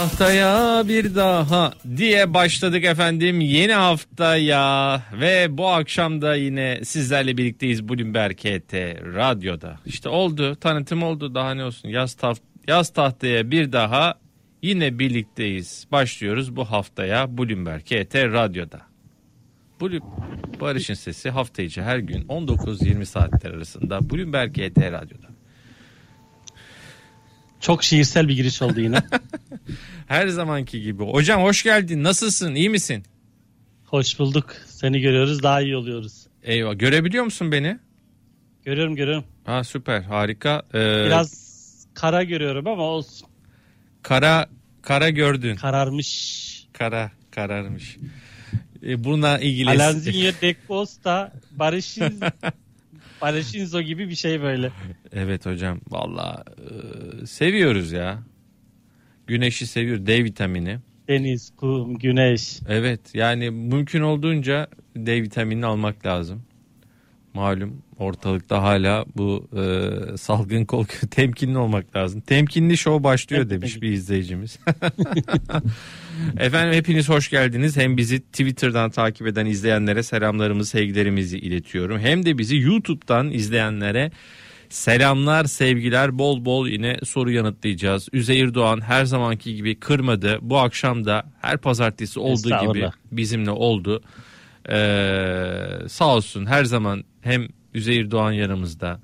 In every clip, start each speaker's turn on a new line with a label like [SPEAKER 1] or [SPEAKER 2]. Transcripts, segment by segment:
[SPEAKER 1] Haftaya bir daha diye başladık efendim yeni haftaya ve bu akşam da yine sizlerle birlikteyiz Bloomberg KT Radyo'da. İşte oldu tanıtım oldu daha ne olsun yaz, taht yaz tahtaya bir daha yine birlikteyiz. Başlıyoruz bu haftaya Bloomberg KT Radyo'da. Bloom, Barış'ın sesi hafta içi her gün 19-20 saatler arasında Bloomberg KT Radyo'da.
[SPEAKER 2] Çok şiirsel bir giriş oldu yine.
[SPEAKER 1] Her zamanki gibi. Hocam hoş geldin. Nasılsın? İyi misin?
[SPEAKER 2] Hoş bulduk. Seni görüyoruz daha iyi oluyoruz.
[SPEAKER 1] Eyvah. Görebiliyor musun beni?
[SPEAKER 2] Görüyorum görüyorum.
[SPEAKER 1] Ha süper. Harika. Ee,
[SPEAKER 2] Biraz kara görüyorum ama olsun.
[SPEAKER 1] kara kara gördün.
[SPEAKER 2] Kararmış.
[SPEAKER 1] Kara kararmış. Ee, bununla ilgili
[SPEAKER 2] Alanzinho Dekposta Barış'ın Barış'ınzo gibi bir şey böyle.
[SPEAKER 1] Evet hocam. Vallahi e, seviyoruz ya. Güneşi seviyor. D vitamini.
[SPEAKER 2] Deniz, kum, güneş.
[SPEAKER 1] Evet. Yani mümkün olduğunca D vitaminini almak lazım. Malum ortalıkta hala bu e, salgın korku temkinli olmak lazım. Temkinli show başlıyor demiş bir izleyicimiz. Efendim hepiniz hoş geldiniz. Hem bizi Twitter'dan takip eden izleyenlere selamlarımızı, sevgilerimizi iletiyorum. Hem de bizi YouTube'dan izleyenlere selamlar, sevgiler, bol bol yine soru yanıtlayacağız. Üzeyir Doğan her zamanki gibi kırmadı. Bu akşam da her pazartesi olduğu gibi bizimle oldu. Ee, sağ olsun her zaman hem Üzeyir Doğan yanımızda.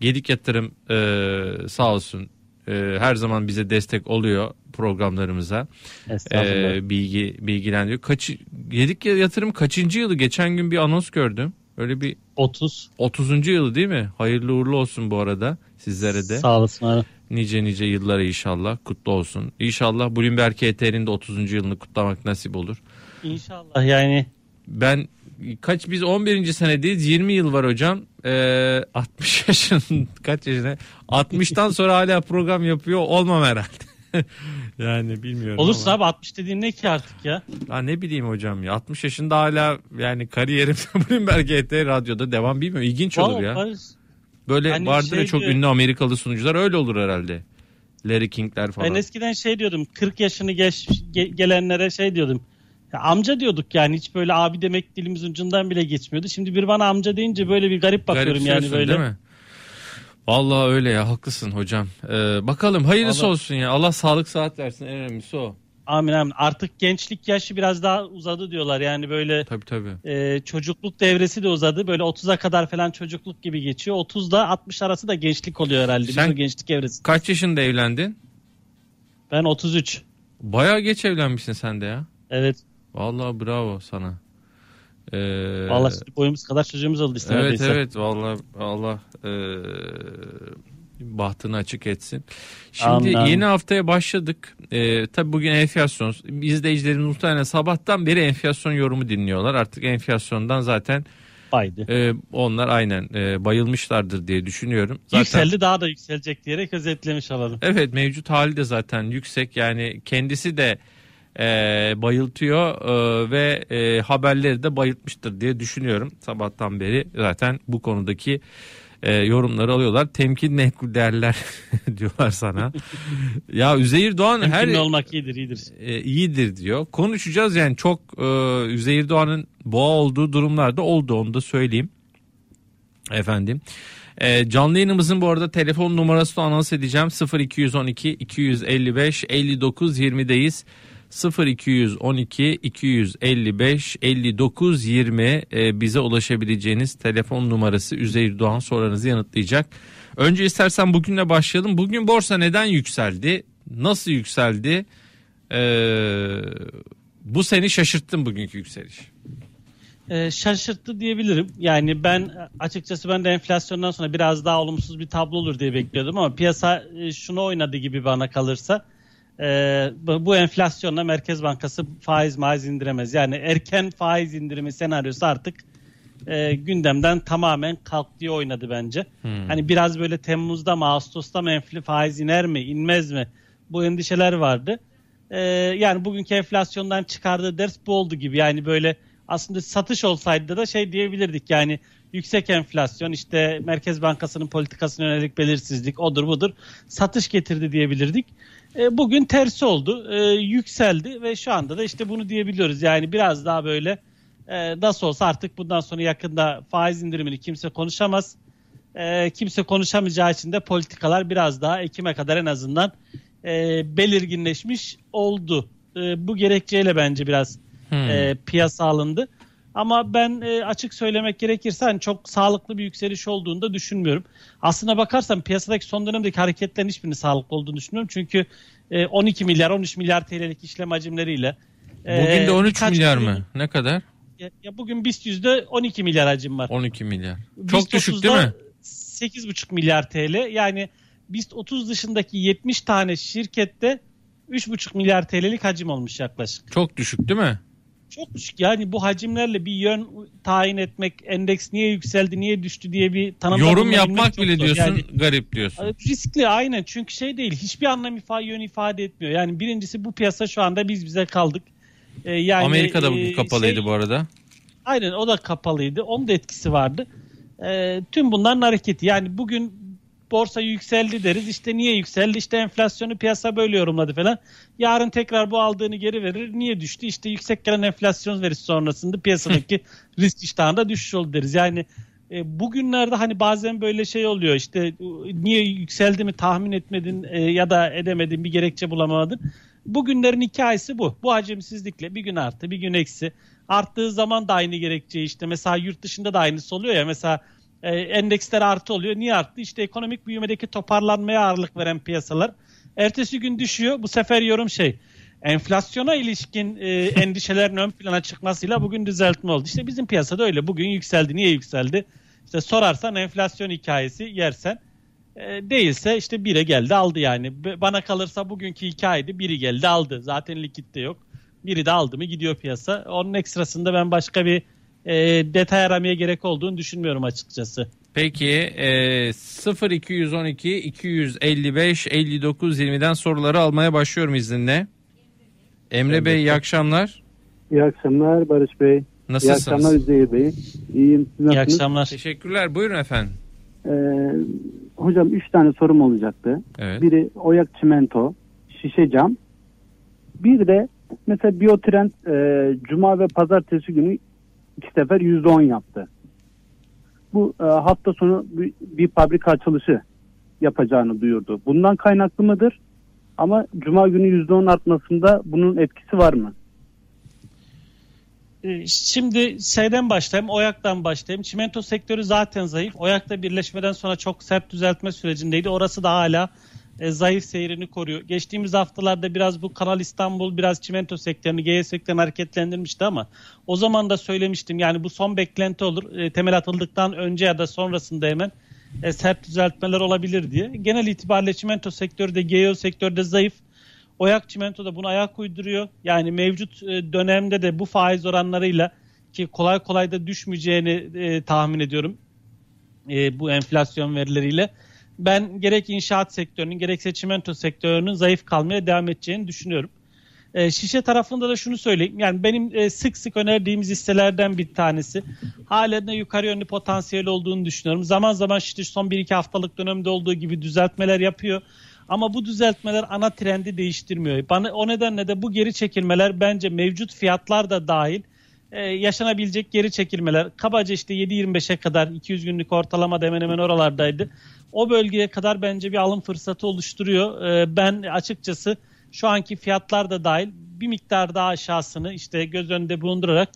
[SPEAKER 1] Gedik Yatırım e, sağ olsun e, her zaman bize destek oluyor programlarımıza. Ee, bilgi bilgilendiriyor. Kaç Gedik Yatırım kaçıncı yılı? Geçen gün bir anons gördüm. Öyle bir
[SPEAKER 2] 30.
[SPEAKER 1] 30. yılı değil mi? Hayırlı uğurlu olsun bu arada sizlere de.
[SPEAKER 2] Sağ olasın abi.
[SPEAKER 1] Nice nice yıllara inşallah kutlu olsun. İnşallah Bloomberg KT'nin de 30. yılını kutlamak nasip olur.
[SPEAKER 2] İnşallah yani
[SPEAKER 1] Ben kaç biz 11. senedeyiz 20 yıl var hocam. Ee, 60 yaşın kaç yaşında? 60'tan sonra hala program yapıyor olmam herhalde. yani bilmiyorum
[SPEAKER 2] olursa
[SPEAKER 1] ama.
[SPEAKER 2] abi 60 dediğin ne ki artık ya?
[SPEAKER 1] Ha, ne bileyim hocam ya 60 yaşında hala yani kariyerim Bloomberg KT radyoda devam bilmiyorum. İlginç olur
[SPEAKER 2] Vallahi
[SPEAKER 1] ya.
[SPEAKER 2] Barış,
[SPEAKER 1] Böyle
[SPEAKER 2] Hani
[SPEAKER 1] vardır ya
[SPEAKER 2] şey
[SPEAKER 1] çok
[SPEAKER 2] diyor-
[SPEAKER 1] ünlü Amerikalı sunucular öyle olur herhalde. Larry King'ler falan.
[SPEAKER 2] Ben eskiden şey diyordum 40 yaşını geç, ge- gelenlere şey diyordum. Ya amca diyorduk yani hiç böyle abi demek dilimiz ucundan bile geçmiyordu. Şimdi bir bana amca deyince böyle bir garip bakıyorum yani böyle.
[SPEAKER 1] değil mi? Vallahi öyle ya haklısın hocam. Ee, bakalım hayırlısı
[SPEAKER 2] Allah-
[SPEAKER 1] olsun ya. Allah sağlık saat versin en önemlisi o.
[SPEAKER 2] Amin amin. Artık gençlik yaşı biraz daha uzadı diyorlar. Yani böyle
[SPEAKER 1] Tabii tabii.
[SPEAKER 2] e, çocukluk devresi de uzadı. Böyle 30'a kadar falan çocukluk gibi geçiyor. 30'da 60 arası da gençlik oluyor herhalde.
[SPEAKER 1] Sen-
[SPEAKER 2] gençlik evresi.
[SPEAKER 1] Kaç yaşında evlendin?
[SPEAKER 2] Ben 33.
[SPEAKER 1] Bayağı geç evlenmişsin sen de ya.
[SPEAKER 2] Evet.
[SPEAKER 1] Vallahi bravo sana. Ee,
[SPEAKER 2] şimdi boyumuz kadar çocuğumuz oldu işte
[SPEAKER 1] Evet evet vallahi Allah e, bahtını açık etsin. Şimdi
[SPEAKER 2] amin.
[SPEAKER 1] yeni haftaya başladık. E, tabii bugün enflasyon. İzleyicilerimiz muhtemelen sabahtan beri enflasyon yorumu dinliyorlar. Artık enflasyondan zaten
[SPEAKER 2] Haydi.
[SPEAKER 1] e, onlar aynen e, bayılmışlardır diye düşünüyorum. Zaten,
[SPEAKER 2] Yükseldi daha da yükselecek diyerek özetlemiş olalım.
[SPEAKER 1] Evet mevcut hali de zaten yüksek. Yani kendisi de e, bayıltıyor e, ve e, haberleri de bayıltmıştır diye düşünüyorum. Sabahtan beri zaten bu konudaki e, yorumları alıyorlar. Temkin menkul değerler diyorlar sana. ya Üzeyir Doğan her
[SPEAKER 2] Temkinli olmak iyidir iyidir.
[SPEAKER 1] e, iyidir diyor. Konuşacağız yani çok e, Üzeyir Doğan'ın boğa olduğu durumlarda oldu onu da söyleyeyim. Efendim. E, canlı yayınımızın bu arada telefon numarasını anons edeceğim. 0212 255 59 20'deyiz. 0212 255 59 20 e, bize ulaşabileceğiniz telefon numarası Üzeyir Doğan sorularınızı yanıtlayacak. Önce istersen bugünle başlayalım. Bugün borsa neden yükseldi? Nasıl yükseldi? Ee, bu seni şaşırttı mı bugünkü yükseliş?
[SPEAKER 2] Ee, şaşırttı diyebilirim. Yani ben açıkçası ben de enflasyondan sonra biraz daha olumsuz bir tablo olur diye bekliyordum ama piyasa e, şunu oynadı gibi bana kalırsa. Ee, bu enflasyonla Merkez Bankası faiz maiz indiremez. Yani erken faiz indirimi senaryosu artık e, gündemden tamamen kalk diye oynadı bence. Hani biraz böyle Temmuz'da mı Ağustos'ta mı enfli faiz iner mi inmez mi bu endişeler vardı. Ee, yani bugünkü enflasyondan çıkardığı ders bu oldu gibi. Yani böyle aslında satış olsaydı da şey diyebilirdik yani yüksek enflasyon işte Merkez Bankası'nın politikasına yönelik belirsizlik odur budur satış getirdi diyebilirdik. E, bugün tersi oldu. E, yükseldi ve şu anda da işte bunu diyebiliyoruz. Yani biraz daha böyle e, nasıl olsa artık bundan sonra yakında faiz indirimini kimse konuşamaz. E, kimse konuşamayacağı için de politikalar biraz daha Ekim'e kadar en azından e, belirginleşmiş oldu. E, bu gerekçeyle bence biraz hmm. e, piyasa alındı. Ama ben e, açık söylemek gerekirse hani çok sağlıklı bir yükseliş olduğunu da düşünmüyorum. Aslına bakarsan piyasadaki son dönemdeki hareketlerin hiçbirini sağlıklı olduğunu düşünmüyorum. Çünkü e, 12 milyar 13 milyar TL'lik işlem hacimleriyle.
[SPEAKER 1] E, bugün de 13 milyar mı? Ne kadar?
[SPEAKER 2] Ya, ya bugün BIST yüzde 12 milyar hacim var.
[SPEAKER 1] 12 milyar. Çok BIST düşük değil mi?
[SPEAKER 2] 8,5 milyar TL. Yani BIST 30 dışındaki 70 tane şirkette 3,5 milyar TL'lik hacim olmuş yaklaşık.
[SPEAKER 1] Çok düşük değil mi?
[SPEAKER 2] Çok. Yani bu hacimlerle bir yön tayin etmek, endeks niye yükseldi, niye düştü diye bir
[SPEAKER 1] tanım Yorum yapmak bile zor. diyorsun, yani, garip diyorsun.
[SPEAKER 2] Riskli aynen. Çünkü şey değil. Hiçbir anlam ifade, yön ifade etmiyor. Yani birincisi bu piyasa şu anda biz bize kaldık.
[SPEAKER 1] Ee, yani Amerika'da bugün e, kapalıydı şey, bu arada.
[SPEAKER 2] Aynen o da kapalıydı. Onun da etkisi vardı. Ee, tüm bunların hareketi. Yani bugün borsa yükseldi deriz. İşte niye yükseldi? İşte enflasyonu piyasa böyle yorumladı falan. Yarın tekrar bu aldığını geri verir. Niye düştü? İşte yüksek gelen enflasyon verisi sonrasında piyasadaki risk iştahında düşüş oldu deriz. Yani e, bugünlerde hani bazen böyle şey oluyor işte niye yükseldi mi tahmin etmedin e, ya da edemedin bir gerekçe bulamadın. Bugünlerin hikayesi bu. Bu hacimsizlikle bir gün arttı bir gün eksi. Arttığı zaman da aynı gerekçe işte mesela yurt dışında da aynısı oluyor ya mesela e, endeksler artı oluyor. Niye arttı? İşte ekonomik büyümedeki toparlanmaya ağırlık veren piyasalar. Ertesi gün düşüyor. Bu sefer yorum şey enflasyona ilişkin e, endişelerin ön plana çıkmasıyla bugün düzeltme oldu. İşte bizim piyasada öyle. Bugün yükseldi. Niye yükseldi? İşte sorarsan enflasyon hikayesi yersen e, değilse işte bire geldi aldı yani. Bana kalırsa bugünkü hikayeydi. Biri geldi aldı. Zaten likit de yok. Biri de aldı mı gidiyor piyasa. Onun ekstrasında ben başka bir e, detay aramaya gerek olduğunu düşünmüyorum açıkçası.
[SPEAKER 1] Peki e, 0212 255 59 20'den soruları almaya başlıyorum izninle. Emre evet. Bey iyi akşamlar.
[SPEAKER 3] İyi akşamlar Barış Bey.
[SPEAKER 1] Nasılsınız?
[SPEAKER 3] İyi akşamlar Üzeyir Bey. İyiyim.
[SPEAKER 2] Siz İyi akşamlar.
[SPEAKER 1] Teşekkürler. Buyurun efendim.
[SPEAKER 3] Ee, hocam 3 tane sorum olacaktı. Evet. Biri Oyak Çimento, Şişe Cam. Bir de mesela Biotrend e, Cuma ve Pazartesi günü iki sefer yüzde on yaptı. Bu e, hafta sonu bir, bir fabrika açılışı yapacağını duyurdu. Bundan kaynaklı mıdır? Ama cuma günü yüzde on artmasında bunun etkisi var mı?
[SPEAKER 2] E, şimdi şeyden başlayayım, Oyak'tan başlayayım. Çimento sektörü zaten zayıf. Oyak'ta birleşmeden sonra çok sert düzeltme sürecindeydi. Orası da hala e, zayıf seyrini koruyor. Geçtiğimiz haftalarda biraz bu Kanal İstanbul biraz çimento sektörünü, GE sektörünü hareketlendirmişti ama o zaman da söylemiştim yani bu son beklenti olur. E, temel atıldıktan önce ya da sonrasında hemen e, sert düzeltmeler olabilir diye. Genel itibariyle çimento sektörü de GEO sektörü de zayıf. Oyak çimento da bunu ayak uyduruyor. Yani mevcut e, dönemde de bu faiz oranlarıyla ki kolay kolay da düşmeyeceğini e, tahmin ediyorum. E, bu enflasyon verileriyle ben gerek inşaat sektörünün gerekse çimento sektörünün zayıf kalmaya devam edeceğini düşünüyorum. E, şişe tarafında da şunu söyleyeyim. Yani benim e, sık sık önerdiğimiz hisselerden bir tanesi. Halen de yukarı yönlü potansiyel olduğunu düşünüyorum. Zaman zaman şişe son 1-2 haftalık dönemde olduğu gibi düzeltmeler yapıyor. Ama bu düzeltmeler ana trendi değiştirmiyor. Bana, o nedenle de bu geri çekilmeler bence mevcut fiyatlar da dahil e, yaşanabilecek geri çekilmeler. Kabaca işte 7.25'e kadar 200 günlük ortalama hemen hemen oralardaydı o bölgeye kadar bence bir alım fırsatı oluşturuyor. Ee, ben açıkçası şu anki fiyatlar da dahil bir miktar daha aşağısını işte göz önünde bulundurarak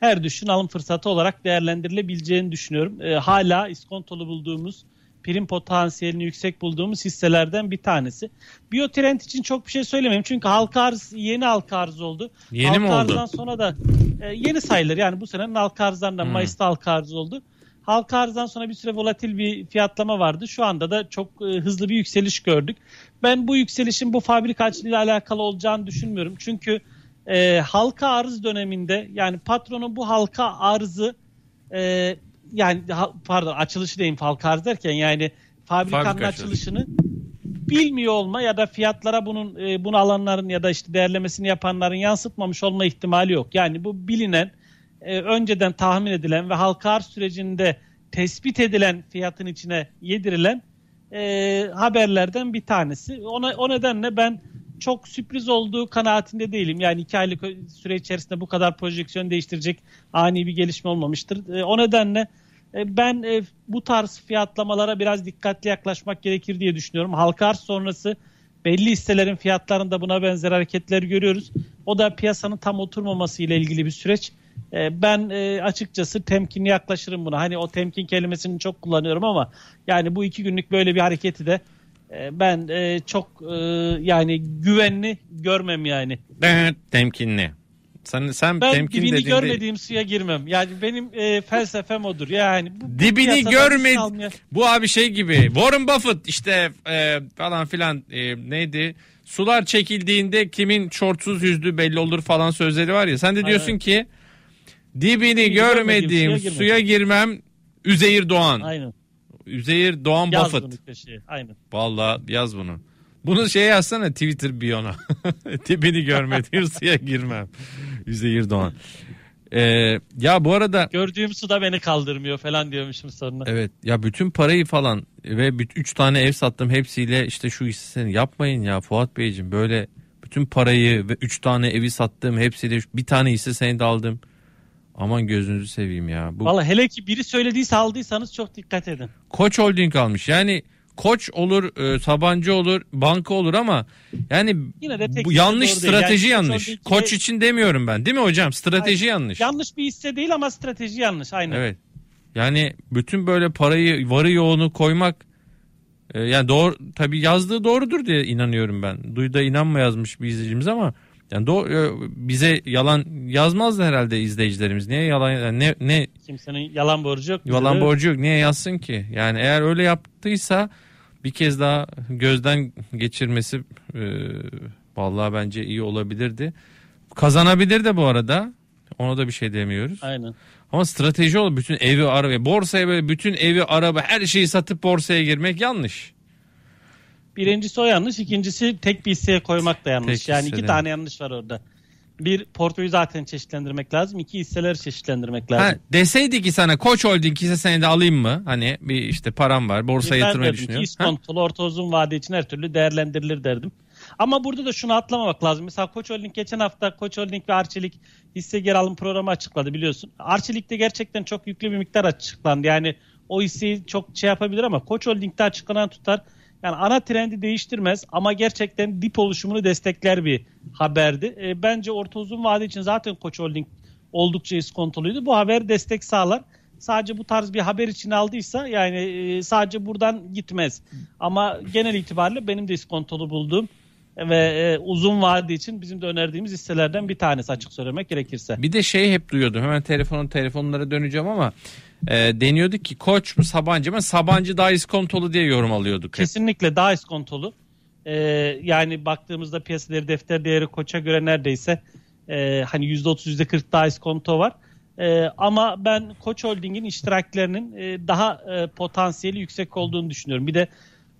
[SPEAKER 2] her düşün alım fırsatı olarak değerlendirilebileceğini düşünüyorum. Ee, hala iskontolu bulduğumuz prim potansiyelini yüksek bulduğumuz hisselerden bir tanesi. Biotrend için çok bir şey söylemeyeyim çünkü halka arz yeni halka arz oldu.
[SPEAKER 1] Yeni halka mi oldu?
[SPEAKER 2] arzdan sonra da e, yeni sayılır yani bu senenin halka arzlarından hmm. Mayıs'ta halka arz oldu. Halka arzdan sonra bir süre volatil bir fiyatlama vardı. Şu anda da çok e, hızlı bir yükseliş gördük. Ben bu yükselişin bu fabrika açlığıyla alakalı olacağını düşünmüyorum. Çünkü e, halka arz döneminde yani patronun bu halka arzı e, yani pardon açılışı diyeyim halka arz derken yani fabrikanın Fabrika açılışını bilmiyor olma ya da fiyatlara bunun e, bunu alanların ya da işte değerlemesini yapanların yansıtmamış olma ihtimali yok. Yani bu bilinen e, önceden tahmin edilen ve halka arz sürecinde tespit edilen fiyatın içine yedirilen e, haberlerden bir tanesi. Ona, o nedenle ben çok sürpriz olduğu kanaatinde değilim. Yani iki aylık süre içerisinde bu kadar projeksiyon değiştirecek ani bir gelişme olmamıştır. E, o nedenle e, ben e, bu tarz fiyatlamalara biraz dikkatli yaklaşmak gerekir diye düşünüyorum. Halka arz sonrası belli hisselerin fiyatlarında buna benzer hareketler görüyoruz. O da piyasanın tam oturmaması ile ilgili bir süreç. E, ben açıkçası temkinli yaklaşırım buna. Hani o temkin kelimesini çok kullanıyorum ama yani bu iki günlük böyle bir hareketi de ben çok yani güvenli görmem yani.
[SPEAKER 1] Temkinli. Sen sen
[SPEAKER 2] ben
[SPEAKER 1] temkin
[SPEAKER 2] dibini görmediğim suya girmem. Yani benim e, felsefem odur. Yani
[SPEAKER 1] bu, dibini görmedi. Bu abi şey gibi. Warren Buffett işte e, falan filan e, neydi? Sular çekildiğinde kimin şortsuz yüzdüğü belli olur falan sözleri var ya. Sen de diyorsun Aynen. ki dibini dibini görmediğim suya, suya girmem. Üzeyir Doğan. Aynen. Üzeyir Doğan yaz Buffett. Aynen. Vallahi yaz bunu. Bunu şey yazsana Twitter biyona. Tipini görmediğim suya girmem. Üzeyir Doğan. Ee, ya bu arada
[SPEAKER 2] gördüğüm suda beni kaldırmıyor falan diyormuşum sonra.
[SPEAKER 1] Evet ya bütün parayı falan ve 3 tane ev sattım hepsiyle işte şu hissesini yapmayın ya Fuat Beyciğim böyle bütün parayı ve 3 tane evi sattım hepsiyle bir tane hisse senedi aldım. Aman gözünüzü seveyim ya.
[SPEAKER 2] Bu... Valla hele ki biri söylediyse aldıysanız çok dikkat edin.
[SPEAKER 1] Koç Holding almış yani Koç olur, e, Sabancı olur, banka olur ama yani Yine de bu yanlış strateji yani yanlış. Koç, Koç için demiyorum ben. Değil mi hocam? Strateji Hayır, yanlış.
[SPEAKER 2] Yanlış bir hisse değil ama strateji yanlış. Aynen.
[SPEAKER 1] Evet. Yani bütün böyle parayı, varı yoğunu koymak e, yani doğru tabii yazdığı doğrudur diye inanıyorum ben. Duyda inanma yazmış bir izleyicimiz ama yani do e, bize yalan yazmazdı herhalde izleyicilerimiz. Niye yalan yani ne ne
[SPEAKER 2] kimsenin yalan borcu yok.
[SPEAKER 1] Yalan borcu yok. Niye yazsın ki? Yani eğer öyle yaptıysa bir kez daha gözden geçirmesi e, vallahi bence iyi olabilirdi. Kazanabilir de bu arada. Ona da bir şey demiyoruz.
[SPEAKER 2] Aynen.
[SPEAKER 1] Ama strateji olur. Bütün evi, araba, borsaya böyle bütün evi, araba, her şeyi satıp borsaya girmek yanlış.
[SPEAKER 2] Birincisi o yanlış. ikincisi tek bir hisseye koymak da yanlış. Tek yani iki tane yanlış var orada. Bir portföyü zaten çeşitlendirmek lazım. İki hisseleri çeşitlendirmek lazım. Ha,
[SPEAKER 1] deseydi ki sana Koç Holding hisse senedi alayım mı? Hani bir işte param var borsa yatırmayı düşünüyorum.
[SPEAKER 2] İskontolu orta uzun vade için her türlü değerlendirilir derdim. Ama burada da şunu atlamamak lazım. Mesela Koç Holding geçen hafta Koç Holding ve Arçelik hisse geri alım programı açıkladı biliyorsun. Arçelik'te gerçekten çok yüklü bir miktar açıklandı. Yani o hisseyi çok şey yapabilir ama Koç Holding'de açıklanan tutar yani ana trendi değiştirmez ama gerçekten dip oluşumunu destekler bir haberdi. E, bence orta uzun vade için zaten Koç Holding oldukça iskontoluydu. Bu haber destek sağlar. Sadece bu tarz bir haber için aldıysa yani e, sadece buradan gitmez. Ama genel itibariyle benim de iskontolu bulduğum ve e, uzun vade için bizim de önerdiğimiz hisselerden bir tanesi açık söylemek gerekirse.
[SPEAKER 1] Bir de şey hep duyuyordum. Hemen telefonun telefonlara döneceğim ama e, deniyordu ki Koç mu Sabancı mı? Sabancı daha iskontolu diye yorum alıyorduk.
[SPEAKER 2] Kesinlikle daha iskontolu. E, yani baktığımızda piyasaları defter değeri Koç'a göre neredeyse e, hani %30 %40 daha iskonto var. E, ama ben Koç Holding'in iştiraklerinin e, daha e, potansiyeli yüksek olduğunu düşünüyorum. Bir de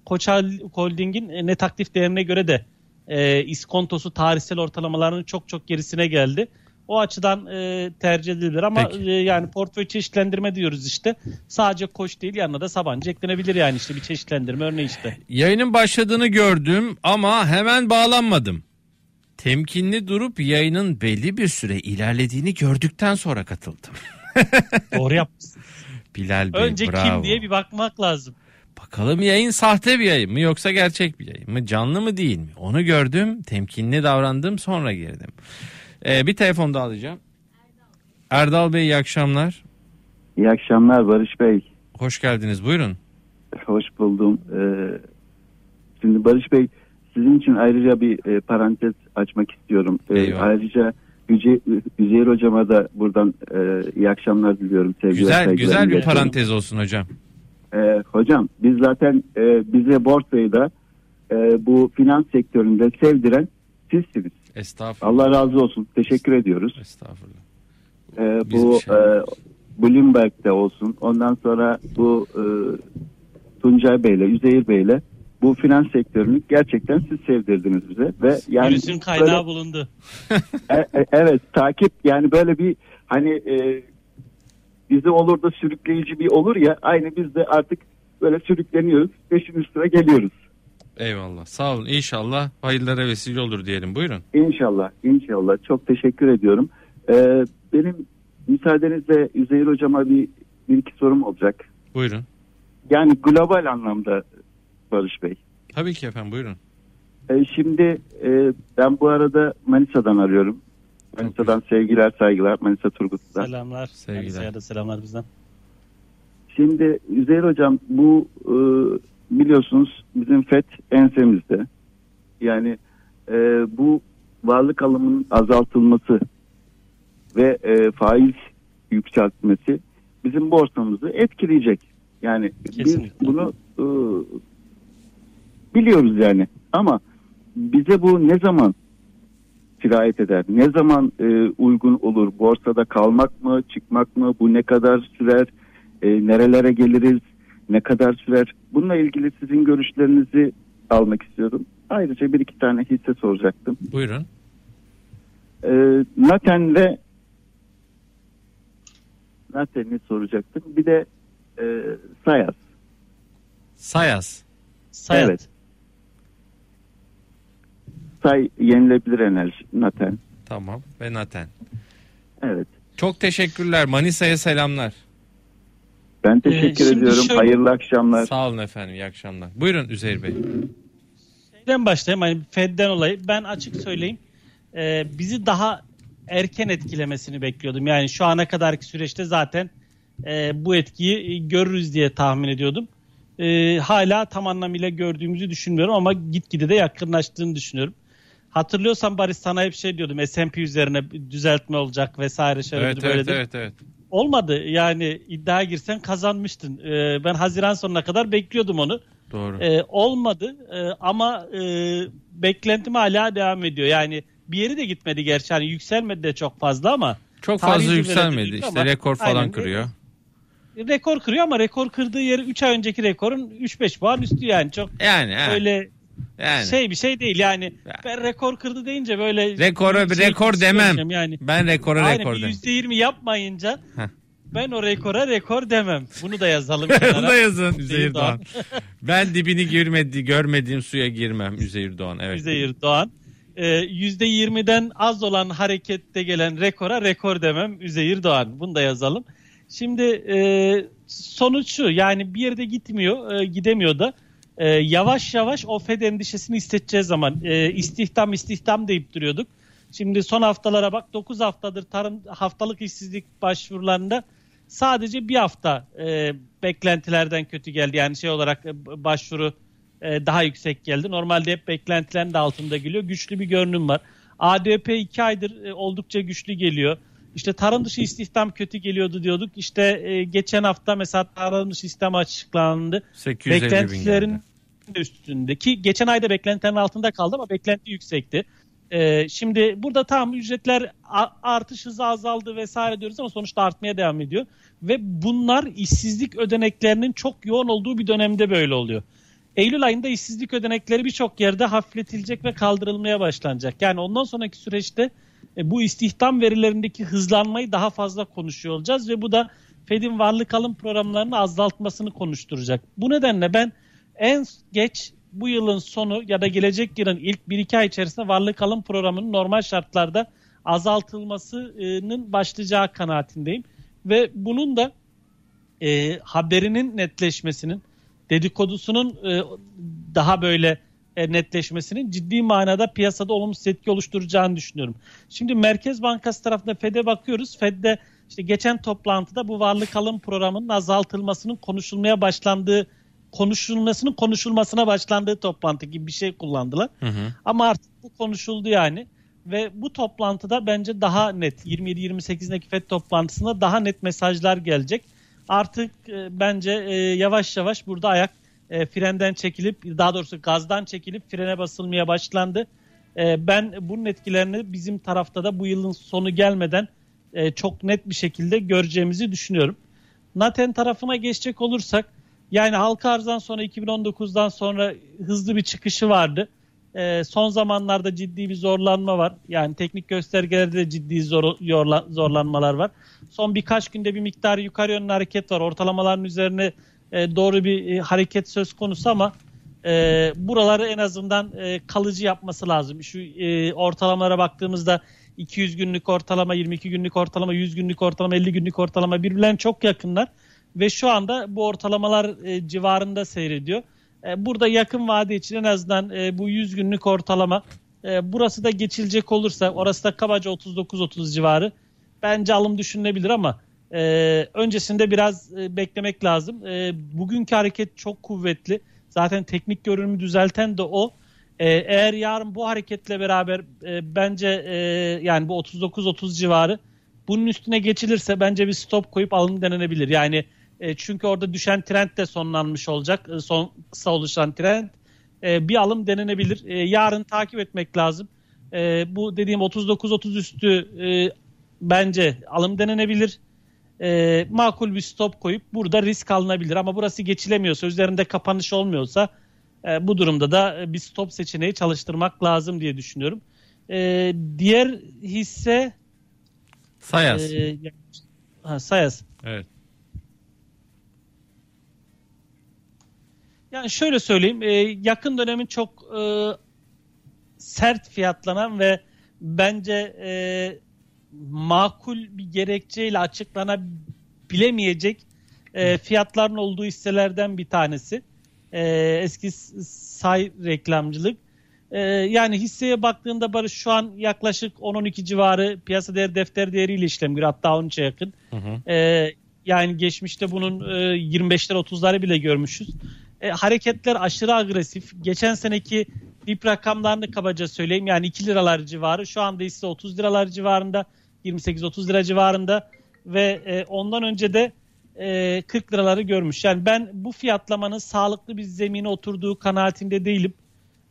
[SPEAKER 2] Koç Holding'in e, net aktif değerine göre de e, iskontosu tarihsel ortalamalarının çok çok gerisine geldi. O açıdan e, tercih edilir ama e, yani portföy çeşitlendirme diyoruz işte. Sadece koç değil yanına da Sabancı eklenebilir yani işte bir çeşitlendirme örneği işte.
[SPEAKER 1] Yayının başladığını gördüm ama hemen bağlanmadım. Temkinli durup yayının belli bir süre ilerlediğini gördükten sonra katıldım.
[SPEAKER 2] Doğru yapmışsın.
[SPEAKER 1] Bilal Bey
[SPEAKER 2] Önce
[SPEAKER 1] bravo.
[SPEAKER 2] kim diye bir bakmak lazım.
[SPEAKER 1] Bakalım yayın sahte bir yayın mı yoksa gerçek bir yayın mı? Canlı mı değil mi? Onu gördüm, temkinli davrandım sonra girdim. Ee, bir telefon daha alacağım. Erdal Bey iyi akşamlar.
[SPEAKER 4] İyi akşamlar Barış Bey.
[SPEAKER 1] Hoş geldiniz buyurun.
[SPEAKER 4] Hoş buldum. Ee, şimdi Barış Bey sizin için ayrıca bir e, parantez açmak istiyorum. Ee, ayrıca Yüce, Hocama da buradan e, iyi akşamlar diliyorum.
[SPEAKER 1] Güzel, güzel bir parantez olsun hocam.
[SPEAKER 4] Ee, hocam biz zaten e, bize borsayı da e, bu finans sektöründe sevdiren sizsiniz.
[SPEAKER 1] Estağfurullah.
[SPEAKER 4] Allah razı olsun. Teşekkür ediyoruz.
[SPEAKER 1] Estağfurullah.
[SPEAKER 4] Ee, bu şey e, Bloomberg'de olsun. Ondan sonra bu e, Tuncay Bey'le, Üzeyir Bey'le bu finans sektörünü gerçekten siz sevdirdiniz bize ve
[SPEAKER 2] yani Virüsün kaynağı böyle, bulundu.
[SPEAKER 4] e, e, evet, takip yani böyle bir hani e, bizi olur da sürükleyici bir olur ya aynı biz de artık böyle sürükleniyoruz. Peşin üstüne geliyoruz.
[SPEAKER 1] Eyvallah. Sağ olun. İnşallah hayırlara vesile olur diyelim. Buyurun.
[SPEAKER 4] İnşallah. İnşallah. Çok teşekkür ediyorum. Ee, benim müsaadenizle Üzeyir Hocam'a bir, bir iki sorum olacak.
[SPEAKER 1] Buyurun.
[SPEAKER 4] Yani global anlamda Barış Bey.
[SPEAKER 1] Tabii ki efendim buyurun.
[SPEAKER 4] Ee, şimdi e, ben bu arada Manisa'dan arıyorum. Manisa'dan sevgiler saygılar Manisa Turgut'tan.
[SPEAKER 2] Selamlar. Sevgiler. Manisa'ya da selamlar bizden.
[SPEAKER 4] Şimdi Üzeyir Hocam bu e, biliyorsunuz bizim FED ensemizde. Yani e, bu varlık alımının azaltılması ve e, faiz yükseltmesi bizim borsamızı etkileyecek. Yani Kesinlikle. biz bunu e, biliyoruz yani ama bize bu ne zaman sirayet eder? Ne zaman e, uygun olur? Borsada kalmak mı, çıkmak mı? Bu ne kadar sürer? E, nerelere geliriz? Ne kadar sürer? Bununla ilgili sizin görüşlerinizi almak istiyorum. Ayrıca bir iki tane hisse soracaktım.
[SPEAKER 1] Buyurun.
[SPEAKER 4] E, Naten ve Naten'i soracaktım. Bir de e, Sayas.
[SPEAKER 1] Sayas.
[SPEAKER 2] Sayas. Evet.
[SPEAKER 4] Say yenilebilir enerji Naten.
[SPEAKER 1] Tamam ve Naten.
[SPEAKER 4] Evet.
[SPEAKER 1] Çok teşekkürler. Manisa'ya selamlar.
[SPEAKER 4] Ben teşekkür ee, ediyorum. Şöyle... Hayırlı akşamlar.
[SPEAKER 1] Sağ olun efendim. İyi akşamlar. Buyurun Üzeyir Bey.
[SPEAKER 2] Şeyden başlayayım. Hani Fed'den olayı. Ben açık söyleyeyim. Ee, bizi daha erken etkilemesini bekliyordum. Yani şu ana kadarki süreçte zaten e, bu etkiyi görürüz diye tahmin ediyordum. E, hala tam anlamıyla gördüğümüzü düşünmüyorum ama gitgide de yakınlaştığını düşünüyorum. Hatırlıyorsan Barış sana hep şey diyordum S&P üzerine düzeltme olacak vesaire şöyle
[SPEAKER 1] evet, böyle evet, evet, evet.
[SPEAKER 2] Olmadı yani iddiaya girsen kazanmıştın. Ee, ben Haziran sonuna kadar bekliyordum onu.
[SPEAKER 1] Doğru.
[SPEAKER 2] Ee, olmadı ee, ama e, beklentim hala devam ediyor. Yani bir yeri de gitmedi gerçi hani yükselmedi de çok fazla ama.
[SPEAKER 1] Çok fazla yükselmedi işte ama, rekor falan aynen, kırıyor.
[SPEAKER 2] Rekor kırıyor ama rekor kırdığı yeri 3 ay önceki rekorun 3-5 puan üstü yani çok
[SPEAKER 1] yani,
[SPEAKER 2] öyle yani. Şey bir şey değil yani. yani. Ben rekor kırdı deyince böyle
[SPEAKER 1] Rekora bir şey rekor demem. Yani. Ben rekora
[SPEAKER 2] Aynen,
[SPEAKER 1] rekor demem.
[SPEAKER 2] %20 yapmayınca Heh. ben o rekora rekor demem. Bunu da yazalım.
[SPEAKER 1] Bunu da yazın Üzeyir Doğan. ben dibini girmedi, görmediğim suya girmem Üzeyir Doğan. Evet.
[SPEAKER 2] Üzeyir Doğan. Ee, %20'den az olan harekette gelen rekora rekor demem Üzeyir Doğan. Bunu da yazalım. Şimdi e, sonuç şu yani bir yerde gitmiyor, e, gidemiyor da e, yavaş yavaş o Fed endişesini hissedeceğiz zaman e, istihdam istihdam deyip duruyorduk. Şimdi son haftalara bak 9 haftadır tarım haftalık işsizlik başvurularında sadece bir hafta e, beklentilerden kötü geldi. Yani şey olarak e, başvuru e, daha yüksek geldi. Normalde hep beklentilerin de altında geliyor. Güçlü bir görünüm var. ADP 2 aydır e, oldukça güçlü geliyor. İşte tarım dışı istihdam kötü geliyordu diyorduk. İşte e, geçen hafta mesela tarım dışı istihdam açıklandı. Beklentilerin üstündeki geçen ayda beklentilerin altında kaldı ama beklenti yüksekti. Ee, şimdi burada tam ücretler artış hızı azaldı vesaire diyoruz ama sonuçta artmaya devam ediyor. Ve bunlar işsizlik ödeneklerinin çok yoğun olduğu bir dönemde böyle oluyor. Eylül ayında işsizlik ödenekleri birçok yerde hafifletilecek ve kaldırılmaya başlanacak. Yani ondan sonraki süreçte e, bu istihdam verilerindeki hızlanmayı daha fazla konuşuyor olacağız ve bu da Fed'in varlık alım programlarını azaltmasını konuşturacak. Bu nedenle ben en geç bu yılın sonu ya da gelecek yılın ilk 1-2 ay içerisinde varlık alım programının normal şartlarda azaltılmasının başlayacağı kanaatindeyim. Ve bunun da e, haberinin netleşmesinin, dedikodusunun e, daha böyle e, netleşmesinin ciddi manada piyasada olumsuz etki oluşturacağını düşünüyorum. Şimdi Merkez Bankası tarafında FED'e bakıyoruz. FED'de işte geçen toplantıda bu varlık alım programının azaltılmasının konuşulmaya başlandığı konuşulmasının konuşulmasına başlandığı toplantı gibi bir şey kullandılar. Hı hı. Ama artık bu konuşuldu yani. Ve bu toplantıda bence daha net 27-28'deki FED toplantısında daha net mesajlar gelecek. Artık e, bence e, yavaş yavaş burada ayak e, frenden çekilip daha doğrusu gazdan çekilip frene basılmaya başlandı. E, ben bunun etkilerini bizim tarafta da bu yılın sonu gelmeden e, çok net bir şekilde göreceğimizi düşünüyorum. Naten tarafına geçecek olursak yani halka arzdan sonra 2019'dan sonra hızlı bir çıkışı vardı. E, son zamanlarda ciddi bir zorlanma var. Yani teknik göstergelerde de ciddi zor, yorla, zorlanmalar var. Son birkaç günde bir miktar yukarı yönlü hareket var. Ortalamaların üzerine e, doğru bir e, hareket söz konusu ama e, buraları en azından e, kalıcı yapması lazım. Şu e, ortalamalara baktığımızda 200 günlük ortalama, 22 günlük ortalama, 100 günlük ortalama, 50 günlük ortalama birbirlerine çok yakınlar. Ve şu anda bu ortalamalar e, civarında seyrediyor. E, burada yakın vade için en azından e, bu 100 günlük ortalama e, burası da geçilecek olursa orası da kabaca 39-30 civarı bence alım düşünülebilir ama e, öncesinde biraz e, beklemek lazım. E, bugünkü hareket çok kuvvetli. Zaten teknik görünümü düzelten de o. E, eğer yarın bu hareketle beraber e, bence e, yani bu 39-30 civarı bunun üstüne geçilirse bence bir stop koyup alım denenebilir. Yani e, çünkü orada düşen trend de sonlanmış olacak. E, son kısa oluşan trend. E, bir alım denenebilir. E, yarın takip etmek lazım. E, bu dediğim 39-30 üstü e, bence alım denenebilir. E, makul bir stop koyup burada risk alınabilir. Ama burası geçilemiyorsa, üzerinde kapanış olmuyorsa e, bu durumda da bir stop seçeneği çalıştırmak lazım diye düşünüyorum. E, diğer hisse
[SPEAKER 1] Sayas.
[SPEAKER 2] E, ha, Sayas.
[SPEAKER 1] Evet.
[SPEAKER 2] Yani şöyle söyleyeyim, e, yakın dönemin çok e, sert fiyatlanan ve bence e, makul bir gerekçeyle açıklanabilemeyecek e, fiyatların olduğu hisselerden bir tanesi. E, eski say reklamcılık. E, yani hisseye baktığında Barış şu an yaklaşık 10-12 civarı piyasa değer defter değeriyle işlem görüyor. Hatta 13'e yakın. Hı hı. E, yani geçmişte bunun e, 25'ler 30'ları bile görmüşüz. E, hareketler aşırı agresif. Geçen seneki dip rakamlarını kabaca söyleyeyim. Yani 2 liralar civarı. Şu anda ise 30 liralar civarında. 28-30 lira civarında. Ve e, ondan önce de e, 40 liraları görmüş. Yani ben bu fiyatlamanın sağlıklı bir zemine oturduğu kanaatinde değilim.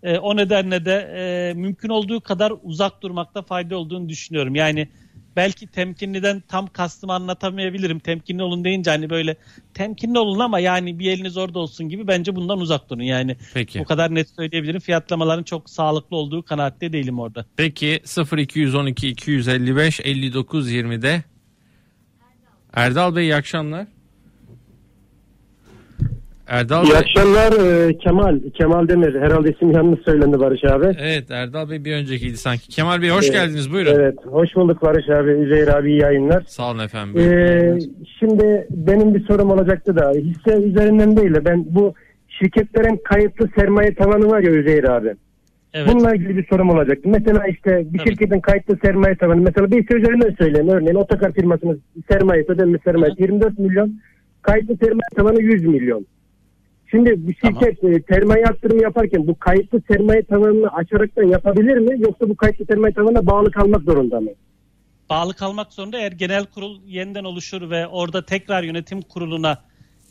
[SPEAKER 2] E, o nedenle de e, mümkün olduğu kadar uzak durmakta fayda olduğunu düşünüyorum. Yani belki temkinliden tam kastımı anlatamayabilirim. Temkinli olun deyince hani böyle temkinli olun ama yani bir eliniz orada olsun gibi bence bundan uzak durun. Yani Peki. bu kadar net söyleyebilirim. Fiyatlamaların çok sağlıklı olduğu kanaatte değilim orada.
[SPEAKER 1] Peki 0212 255 59 20'de Erdal Bey iyi akşamlar.
[SPEAKER 5] Erdal İyi Bey. akşamlar e, Kemal. Kemal Demir. Herhalde isim yanlış söylendi Barış abi.
[SPEAKER 1] Evet Erdal Bey bir öncekiydi sanki. Kemal Bey hoş evet, geldiniz buyurun.
[SPEAKER 5] Evet hoş bulduk Barış abi. Üzeyir abi iyi yayınlar.
[SPEAKER 1] Sağ olun efendim.
[SPEAKER 5] Ee, şimdi benim bir sorum olacaktı da hisse üzerinden değil de ben bu şirketlerin kayıtlı sermaye tavanı var ya Üzeyir abi. Evet. Bununla ilgili bir sorum olacaktı. Mesela işte bir evet. şirketin kayıtlı sermaye tavanı mesela bir hisse üzerinden söyleyeyim. Örneğin otokar firmasının sermayesi ödenmiş sermaye 24 milyon. Kayıtlı sermaye tavanı 100 milyon. Şimdi bir şirket tamam. e, sermaye arttırımı yaparken bu kayıtlı sermaye tavanını açarak da yapabilir mi? Yoksa bu kayıtlı sermaye tavanına bağlı kalmak zorunda mı?
[SPEAKER 2] Bağlı kalmak zorunda eğer genel kurul yeniden oluşur ve orada tekrar yönetim kuruluna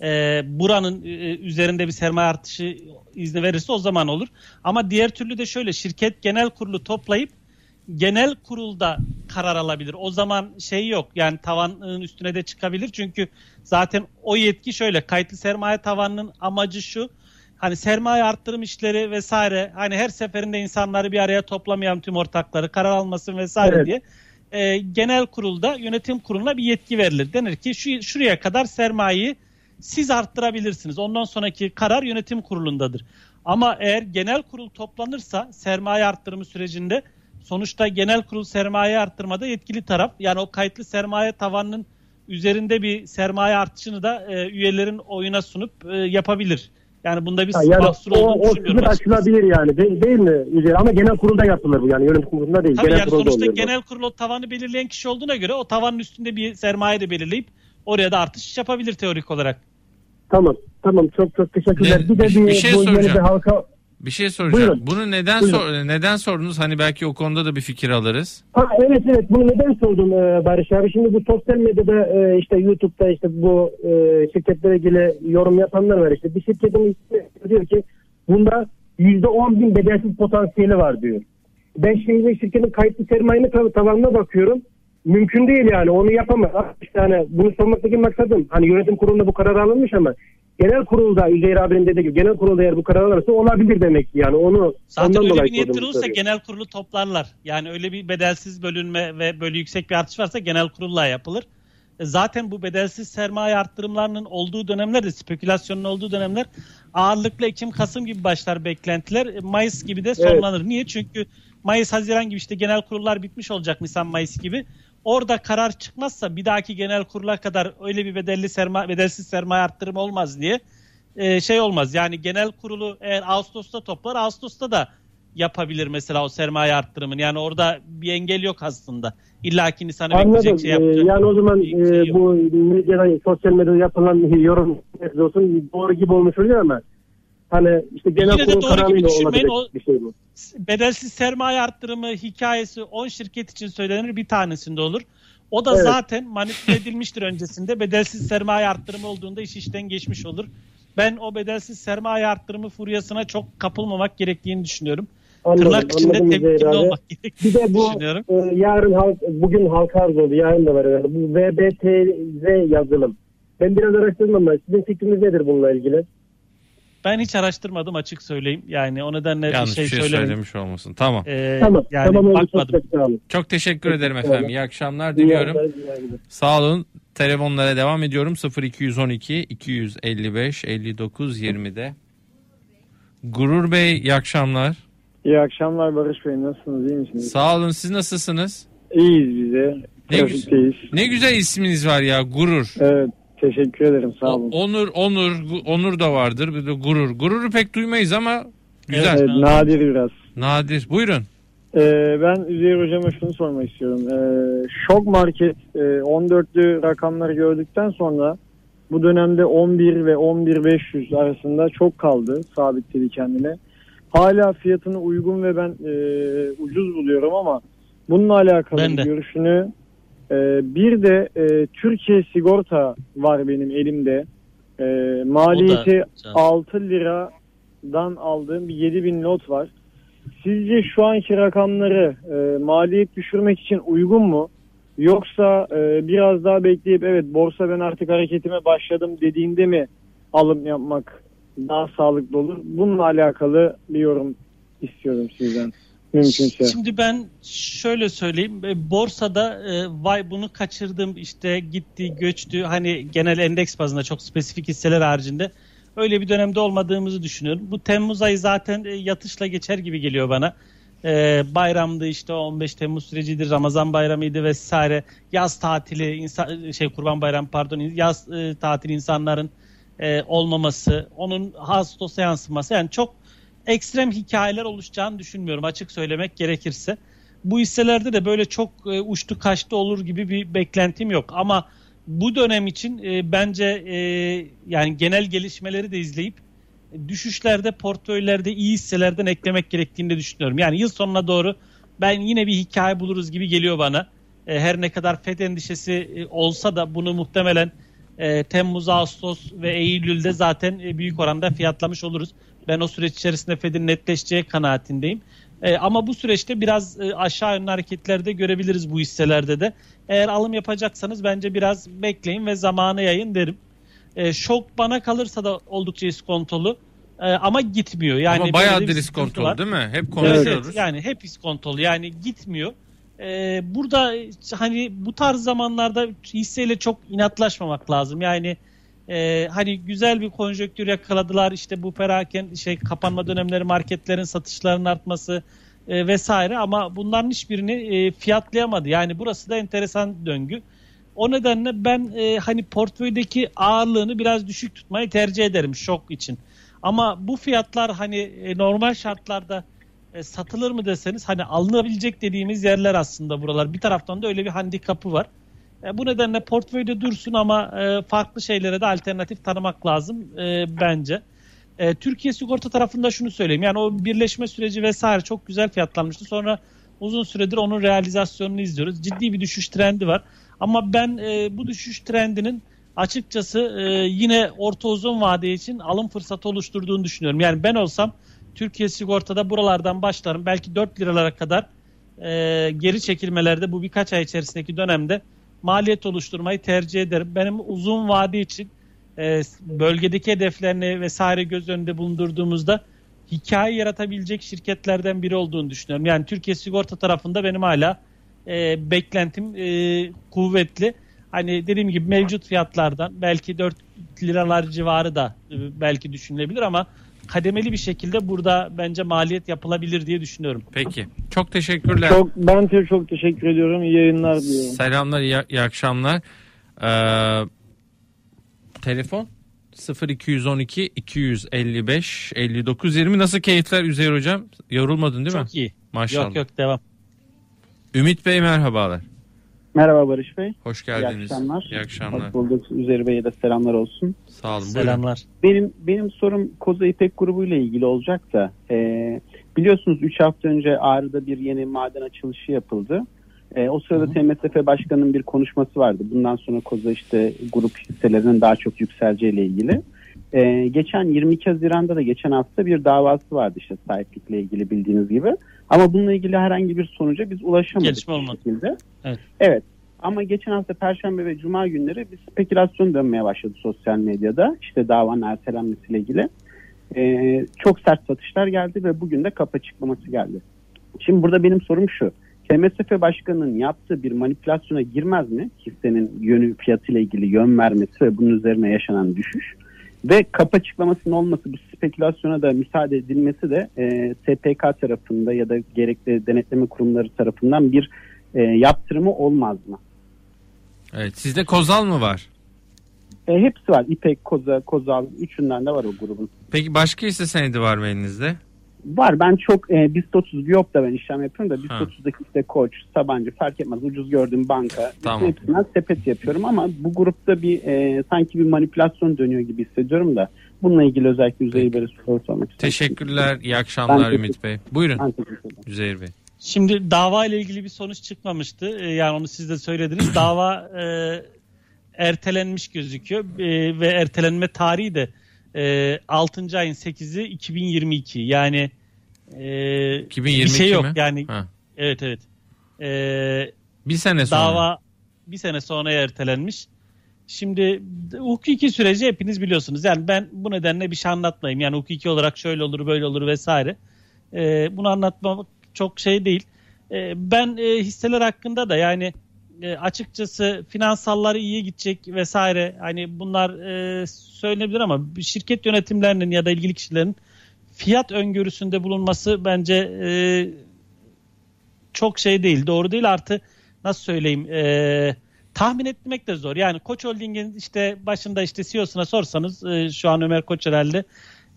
[SPEAKER 2] e, buranın e, üzerinde bir sermaye artışı izni verirse o zaman olur. Ama diğer türlü de şöyle şirket genel kurulu toplayıp genel kurulda karar alabilir. O zaman şey yok yani tavanın üstüne de çıkabilir. Çünkü zaten o yetki şöyle kayıtlı sermaye tavanının amacı şu. Hani sermaye arttırım işleri vesaire hani her seferinde insanları bir araya toplamayan tüm ortakları karar almasın vesaire evet. diye e, genel kurulda yönetim kuruluna bir yetki verilir. Denir ki şu, şuraya kadar sermayeyi siz arttırabilirsiniz. Ondan sonraki karar yönetim kurulundadır. Ama eğer genel kurul toplanırsa sermaye arttırımı sürecinde sonuçta genel kurul sermaye arttırmada yetkili taraf. Yani o kayıtlı sermaye tavanının üzerinde bir sermaye artışını da e, üyelerin oyuna sunup e, yapabilir. Yani bunda bir
[SPEAKER 5] yani mahsur olduğunu o, düşünmüyorum. O açılabilir yani değil, değil mi? Üzeri? Ama genel kurulda yapılır bu yani yönetim kurulunda değil.
[SPEAKER 2] Tabii
[SPEAKER 5] genel
[SPEAKER 2] yani sonuçta genel kurul o tavanı belirleyen kişi olduğuna göre o tavanın üstünde bir sermaye de belirleyip oraya da artış yapabilir teorik olarak.
[SPEAKER 5] Tamam. Tamam çok çok teşekkürler.
[SPEAKER 1] Ne, bir de bir, bir şey bu soracağım. Yeni bir halka bir şey soracağım. Buyurun. Bunu neden Buyurun. sor neden sordunuz? Hani belki o konuda da bir fikir alırız.
[SPEAKER 5] Ha evet evet. Bunu neden sordum e, Barış abi? Şimdi bu sosyal medyada e, işte YouTube'da işte bu e, şirketlere ilgili yorum yapanlar var işte. Bir şirketin diyor ki bunda yüzde on bin bedelsiz potansiyeli var diyor. Ben şimdi şirketin kayıtlı sermayenin tav- tavanına bakıyorum. Mümkün değil yani onu yapamaz. İşte hani bunu sormaktaki maksadım hani yönetim kurulunda bu karar alınmış ama genel kurulda Üzeyir abinin dediği gibi genel kurulda eğer bu karar alırsa olabilir demek yani onu
[SPEAKER 2] Zaten öyle bir niyet olursa genel kurulu toplarlar. Yani öyle bir bedelsiz bölünme ve böyle yüksek bir artış varsa genel kurulla yapılır. zaten bu bedelsiz sermaye arttırımlarının olduğu dönemler spekülasyonun olduğu dönemler ağırlıklı Ekim-Kasım gibi başlar beklentiler. E, Mayıs gibi de sonlanır. Evet. Niye? Çünkü Mayıs-Haziran gibi işte genel kurullar bitmiş olacak Nisan-Mayıs gibi. Orada karar çıkmazsa bir dahaki genel kurula kadar öyle bir bedelli sermaye, bedelsiz sermaye arttırımı olmaz diye e, şey olmaz. Yani genel kurulu eğer Ağustos'ta toplar Ağustos'ta da yapabilir mesela o sermaye arttırımını. Yani orada bir engel yok aslında. İlla ki Nisan'ı bekleyecek şey yapacak.
[SPEAKER 5] Ee, yani o zaman şey e, bu medyada, sosyal medyada yapılan yorum olsun doğru gibi olmuş oluyor ama hani işte genel Yine kurul kararıyla olabilecek o, bir şey bu.
[SPEAKER 2] Bedelsiz sermaye arttırımı hikayesi 10 şirket için söylenir bir tanesinde olur. O da evet. zaten manipüle edilmiştir öncesinde. Bedelsiz sermaye arttırımı olduğunda iş işten geçmiş olur. Ben o bedelsiz sermaye arttırımı furyasına çok kapılmamak gerektiğini düşünüyorum. Anladım, Tırnak içinde temkinli olmak gerektiğini
[SPEAKER 5] Bir de bu düşünüyorum. E, yarın halk, bugün halka arz oldu. Yarın da var herhalde. Bu VBTZ yazılım. Ben biraz araştırdım ama sizin fikriniz nedir bununla ilgili?
[SPEAKER 2] Ben hiç araştırmadım açık söyleyeyim. Yani o nedenle
[SPEAKER 1] Yanlış
[SPEAKER 2] bir şey,
[SPEAKER 1] şey söylemiş olmasın. Tamam.
[SPEAKER 2] Ee, tamam. Yani tamam bakmadım.
[SPEAKER 1] Çok, çok teşekkür ederim efendim. İyi akşamlar diliyorum. Sağ olun. Telefonlara devam ediyorum. 0212 255 59 20'de. Gurur Bey iyi akşamlar.
[SPEAKER 6] İyi akşamlar Barış Bey. Nasılsınız? İyi misiniz?
[SPEAKER 1] Sağ olun. Siz nasılsınız?
[SPEAKER 6] İyiyiz bize.
[SPEAKER 1] Ne, güzel, ne güzel isminiz var ya. Gurur.
[SPEAKER 6] Evet. Teşekkür ederim. Sağ olun.
[SPEAKER 1] Onur, onur, onur da vardır. Bir de gurur. Gururu pek duymayız ama güzel. Evet,
[SPEAKER 6] nadir biraz.
[SPEAKER 1] Nadir. Buyurun.
[SPEAKER 6] Ee, ben Üzeyir Hocam'a şunu sormak istiyorum. Ee, şok market e, 14'lü rakamları gördükten sonra bu dönemde 11 ve 11.500 arasında çok kaldı. Sabitledi kendine. Hala fiyatını uygun ve ben e, ucuz buluyorum ama bununla alakalı ben de. görüşünü e, bir de e, Türkiye sigorta var benim elimde. E, maliyeti 6 liradan aldığım bir 7000 not var. Sizce şu anki rakamları e, maliyet düşürmek için uygun mu? Yoksa e, biraz daha bekleyip evet borsa ben artık hareketime başladım dediğinde mi alım yapmak daha sağlıklı olur? Bununla alakalı bir yorum istiyorum sizden. Mümkünse.
[SPEAKER 2] Şimdi ben şöyle söyleyeyim. E, borsada e, vay bunu kaçırdım işte gitti göçtü hani genel endeks bazında çok spesifik hisseler haricinde öyle bir dönemde olmadığımızı düşünüyorum. Bu Temmuz ayı zaten e, yatışla geçer gibi geliyor bana. E, bayramdı işte 15 Temmuz sürecidir, Ramazan bayramıydı vesaire. Yaz tatili, insan, şey Kurban Bayramı pardon, yaz e, tatili insanların e, olmaması, onun Ağustos'a yansıması yani çok ekstrem hikayeler oluşacağını düşünmüyorum açık söylemek gerekirse. Bu hisselerde de böyle çok e, uçtu kaçtı olur gibi bir beklentim yok ama bu dönem için e, bence e, yani genel gelişmeleri de izleyip düşüşlerde portföylerde iyi hisselerden eklemek gerektiğini de düşünüyorum. Yani yıl sonuna doğru ben yine bir hikaye buluruz gibi geliyor bana. E, her ne kadar FED endişesi e, olsa da bunu muhtemelen e, Temmuz, Ağustos ve Eylül'de zaten e, büyük oranda fiyatlamış oluruz. Ben o süreç içerisinde Fed'in netleşeceği kanaatindeyim. E, ama bu süreçte biraz e, aşağı yönlü hareketlerde görebiliriz bu hisselerde de. Eğer alım yapacaksanız bence biraz bekleyin ve zamanı yayın derim. E, şok bana kalırsa da oldukça iskontolu. E, ama gitmiyor. Yani
[SPEAKER 1] ama bayağı iskontolu değil mi? Hep konuşuyoruz. Evet,
[SPEAKER 2] yani hep iskontolu. Yani gitmiyor. E, burada hani bu tarz zamanlarda hisseyle çok inatlaşmamak lazım. Yani e, hani güzel bir konjöktür yakaladılar. İşte bu peraken şey kapanma dönemleri marketlerin satışlarının artması e, vesaire ama bunların hiçbirini e, fiyatlayamadı. Yani burası da enteresan döngü. O nedenle ben e, hani portföydeki ağırlığını biraz düşük tutmayı tercih ederim şok için. Ama bu fiyatlar hani e, normal şartlarda e, satılır mı deseniz hani alınabilecek dediğimiz yerler aslında buralar. Bir taraftan da öyle bir handikapı var. E, bu nedenle portföyde dursun ama e, farklı şeylere de alternatif tanımak lazım e, bence. Türkiye sigorta tarafında şunu söyleyeyim. Yani o birleşme süreci vesaire çok güzel fiyatlanmıştı. Sonra uzun süredir onun realizasyonunu izliyoruz. Ciddi bir düşüş trendi var. Ama ben bu düşüş trendinin açıkçası yine orta uzun vade için alım fırsatı oluşturduğunu düşünüyorum. Yani ben olsam Türkiye sigortada buralardan başlarım. Belki 4 liralara kadar geri çekilmelerde bu birkaç ay içerisindeki dönemde maliyet oluşturmayı tercih ederim. Benim uzun vade için e, bölgedeki hedeflerini vesaire göz önünde bulundurduğumuzda hikaye yaratabilecek şirketlerden biri olduğunu düşünüyorum. Yani Türkiye Sigorta tarafında benim hala e, beklentim e, kuvvetli. Hani dediğim gibi mevcut fiyatlardan belki 4 liralar civarı da e, belki düşünülebilir ama kademeli bir şekilde burada bence maliyet yapılabilir diye düşünüyorum.
[SPEAKER 1] Peki. Çok teşekkürler.
[SPEAKER 6] Çok, ben de çok teşekkür ediyorum. İyi yayınlar diliyorum.
[SPEAKER 1] Selamlar, iyi, iyi akşamlar. Ee, telefon 0212 255 59 20 nasıl keyifler Üzeyir hocam? Yorulmadın değil
[SPEAKER 2] çok
[SPEAKER 1] mi?
[SPEAKER 2] Çok iyi.
[SPEAKER 1] Maşallah.
[SPEAKER 2] Yok yok devam.
[SPEAKER 1] Ümit Bey merhabalar.
[SPEAKER 3] Merhaba Barış Bey.
[SPEAKER 1] Hoş geldiniz.
[SPEAKER 3] İyi akşamlar.
[SPEAKER 1] İyi akşamlar.
[SPEAKER 3] Hoş bulduk. Üzeri Bey'e de selamlar olsun.
[SPEAKER 1] Sağ olun.
[SPEAKER 2] Selamlar.
[SPEAKER 3] Benim benim sorum Koza İpek grubu ile ilgili olacak da e, biliyorsunuz 3 hafta önce Ağrı'da bir yeni maden açılışı yapıldı. E, o sırada Hı. TMSF Başkanı'nın bir konuşması vardı. Bundan sonra Koza işte grup hisselerinin daha çok yükseleceğiyle ilgili. E, geçen 22 Haziran'da da geçen hafta bir davası vardı işte sahiplikle ilgili bildiğiniz gibi. Ama bununla ilgili herhangi bir sonuca biz ulaşamadık.
[SPEAKER 2] Gelişme olmadı. Şekilde.
[SPEAKER 3] Evet. evet. Ama geçen hafta Perşembe ve Cuma günleri bir spekülasyon dönmeye başladı sosyal medyada. İşte davanın ertelenmesiyle ilgili. Ee, çok sert satışlar geldi ve bugün de kapı açıklaması geldi. Şimdi burada benim sorum şu. TMSF Başkanı'nın yaptığı bir manipülasyona girmez mi? Hissenin yönü fiyatıyla ilgili yön vermesi ve bunun üzerine yaşanan düşüş. Ve kapı açıklamasının olması bu spekülasyona da müsaade edilmesi de e, SPK tarafında ya da gerekli denetleme kurumları tarafından bir e, yaptırımı olmaz mı?
[SPEAKER 1] Evet sizde Kozal mı var?
[SPEAKER 3] E, hepsi var. İpek, Koza, Kozal üçünden de var o grubun.
[SPEAKER 1] Peki başka hisse senedi var mı elinizde?
[SPEAKER 3] Var. Ben çok e, BIST 30 Biyop da ben işlem yapıyorum da BIST 30'daki işte Koç, Sabancı fark etmez. Ucuz gördüğüm banka.
[SPEAKER 1] Tamam.
[SPEAKER 3] Hepsinden sepet yapıyorum ama bu grupta bir e, sanki bir manipülasyon dönüyor gibi hissediyorum da bununla ilgili özellikle Üzeyir Bey'e soru sormak istiyorum.
[SPEAKER 1] Teşekkürler. İyi akşamlar Ümit Bey. Buyurun. Üzeyir Bey.
[SPEAKER 2] Şimdi dava ile ilgili bir sonuç çıkmamıştı. Ee, yani onu siz de söylediniz. Dava e, ertelenmiş gözüküyor e, ve ertelenme tarihi de e, 6. ayın 8'i 2022. Yani e,
[SPEAKER 1] 2022
[SPEAKER 2] bir şey yok.
[SPEAKER 1] Mi?
[SPEAKER 2] Yani ha. evet evet. E,
[SPEAKER 1] bir sene sonra.
[SPEAKER 2] Dava bir sene sonra ertelenmiş. Şimdi hukuki süreci hepiniz biliyorsunuz. Yani ben bu nedenle bir şey anlatmayayım. Yani hukuki olarak şöyle olur böyle olur vesaire. E, bunu anlatmamak çok şey değil. E, ben e, hisseler hakkında da yani e, açıkçası finansalları iyi gidecek vesaire hani bunlar e, söylenebilir ama şirket yönetimlerinin ya da ilgili kişilerin fiyat öngörüsünde bulunması bence e, çok şey değil doğru değil artı nasıl söyleyeyim e, tahmin etmek de zor yani Koç Holding'in işte başında işte CEO'suna sorsanız e, şu an Ömer Koç herhalde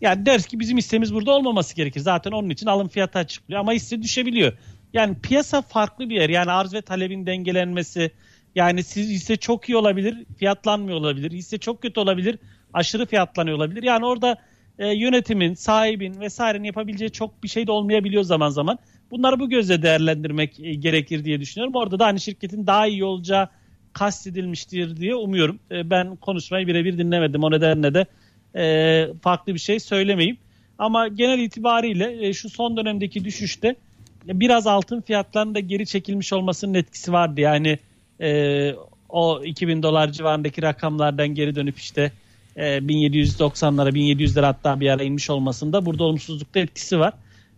[SPEAKER 2] yani ders ki bizim hissemiz burada olmaması gerekir. Zaten onun için alım fiyatı açıklıyor ama hisse düşebiliyor. Yani piyasa farklı bir yer. Yani arz ve talebin dengelenmesi. Yani siz hisse çok iyi olabilir, fiyatlanmıyor olabilir. Hisse çok kötü olabilir, aşırı fiyatlanıyor olabilir. Yani orada e, yönetimin, sahibin vesairenin yapabileceği çok bir şey de olmayabiliyor zaman zaman. Bunları bu gözle değerlendirmek e, gerekir diye düşünüyorum. Orada da hani şirketin daha iyi olacağı kastedilmiştir diye umuyorum. E, ben konuşmayı birebir dinlemedim. O nedenle de e, farklı bir şey söylemeyeyim. Ama genel itibariyle e, şu son dönemdeki düşüşte biraz altın fiyatlarının da geri çekilmiş olmasının etkisi vardı. Yani e, o 2000 dolar civarındaki rakamlardan geri dönüp işte e, 1790'lara 1700'lere hatta bir ara inmiş olmasında burada olumsuzlukta etkisi var.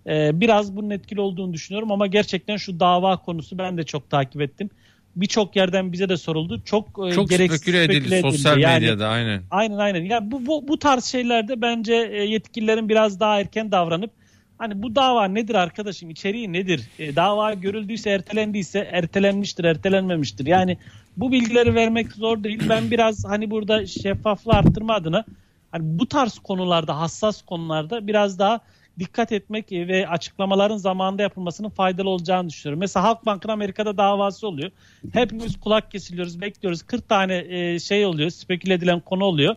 [SPEAKER 2] E, biraz bunun etkili olduğunu düşünüyorum ama gerçekten şu dava konusu ben de çok takip ettim birçok yerden bize de soruldu. Çok,
[SPEAKER 1] e, çok gereksiz speküle edildi, speküle edildi sosyal yani, medyada aynen.
[SPEAKER 2] Aynen aynen. Yani bu, bu, bu tarz şeylerde bence e, yetkililerin biraz daha erken davranıp hani bu dava nedir arkadaşım içeriği nedir? E, dava görüldüyse ertelendiyse ertelenmiştir ertelenmemiştir. Yani bu bilgileri vermek zor değil. Ben biraz hani burada şeffaflığı arttırma adına hani bu tarz konularda hassas konularda biraz daha dikkat etmek ve açıklamaların zamanında yapılmasının faydalı olacağını düşünüyorum. Mesela Halkbank'ın Amerika'da davası oluyor. Hepimiz kulak kesiliyoruz, bekliyoruz. 40 tane e, şey oluyor, speküle edilen konu oluyor.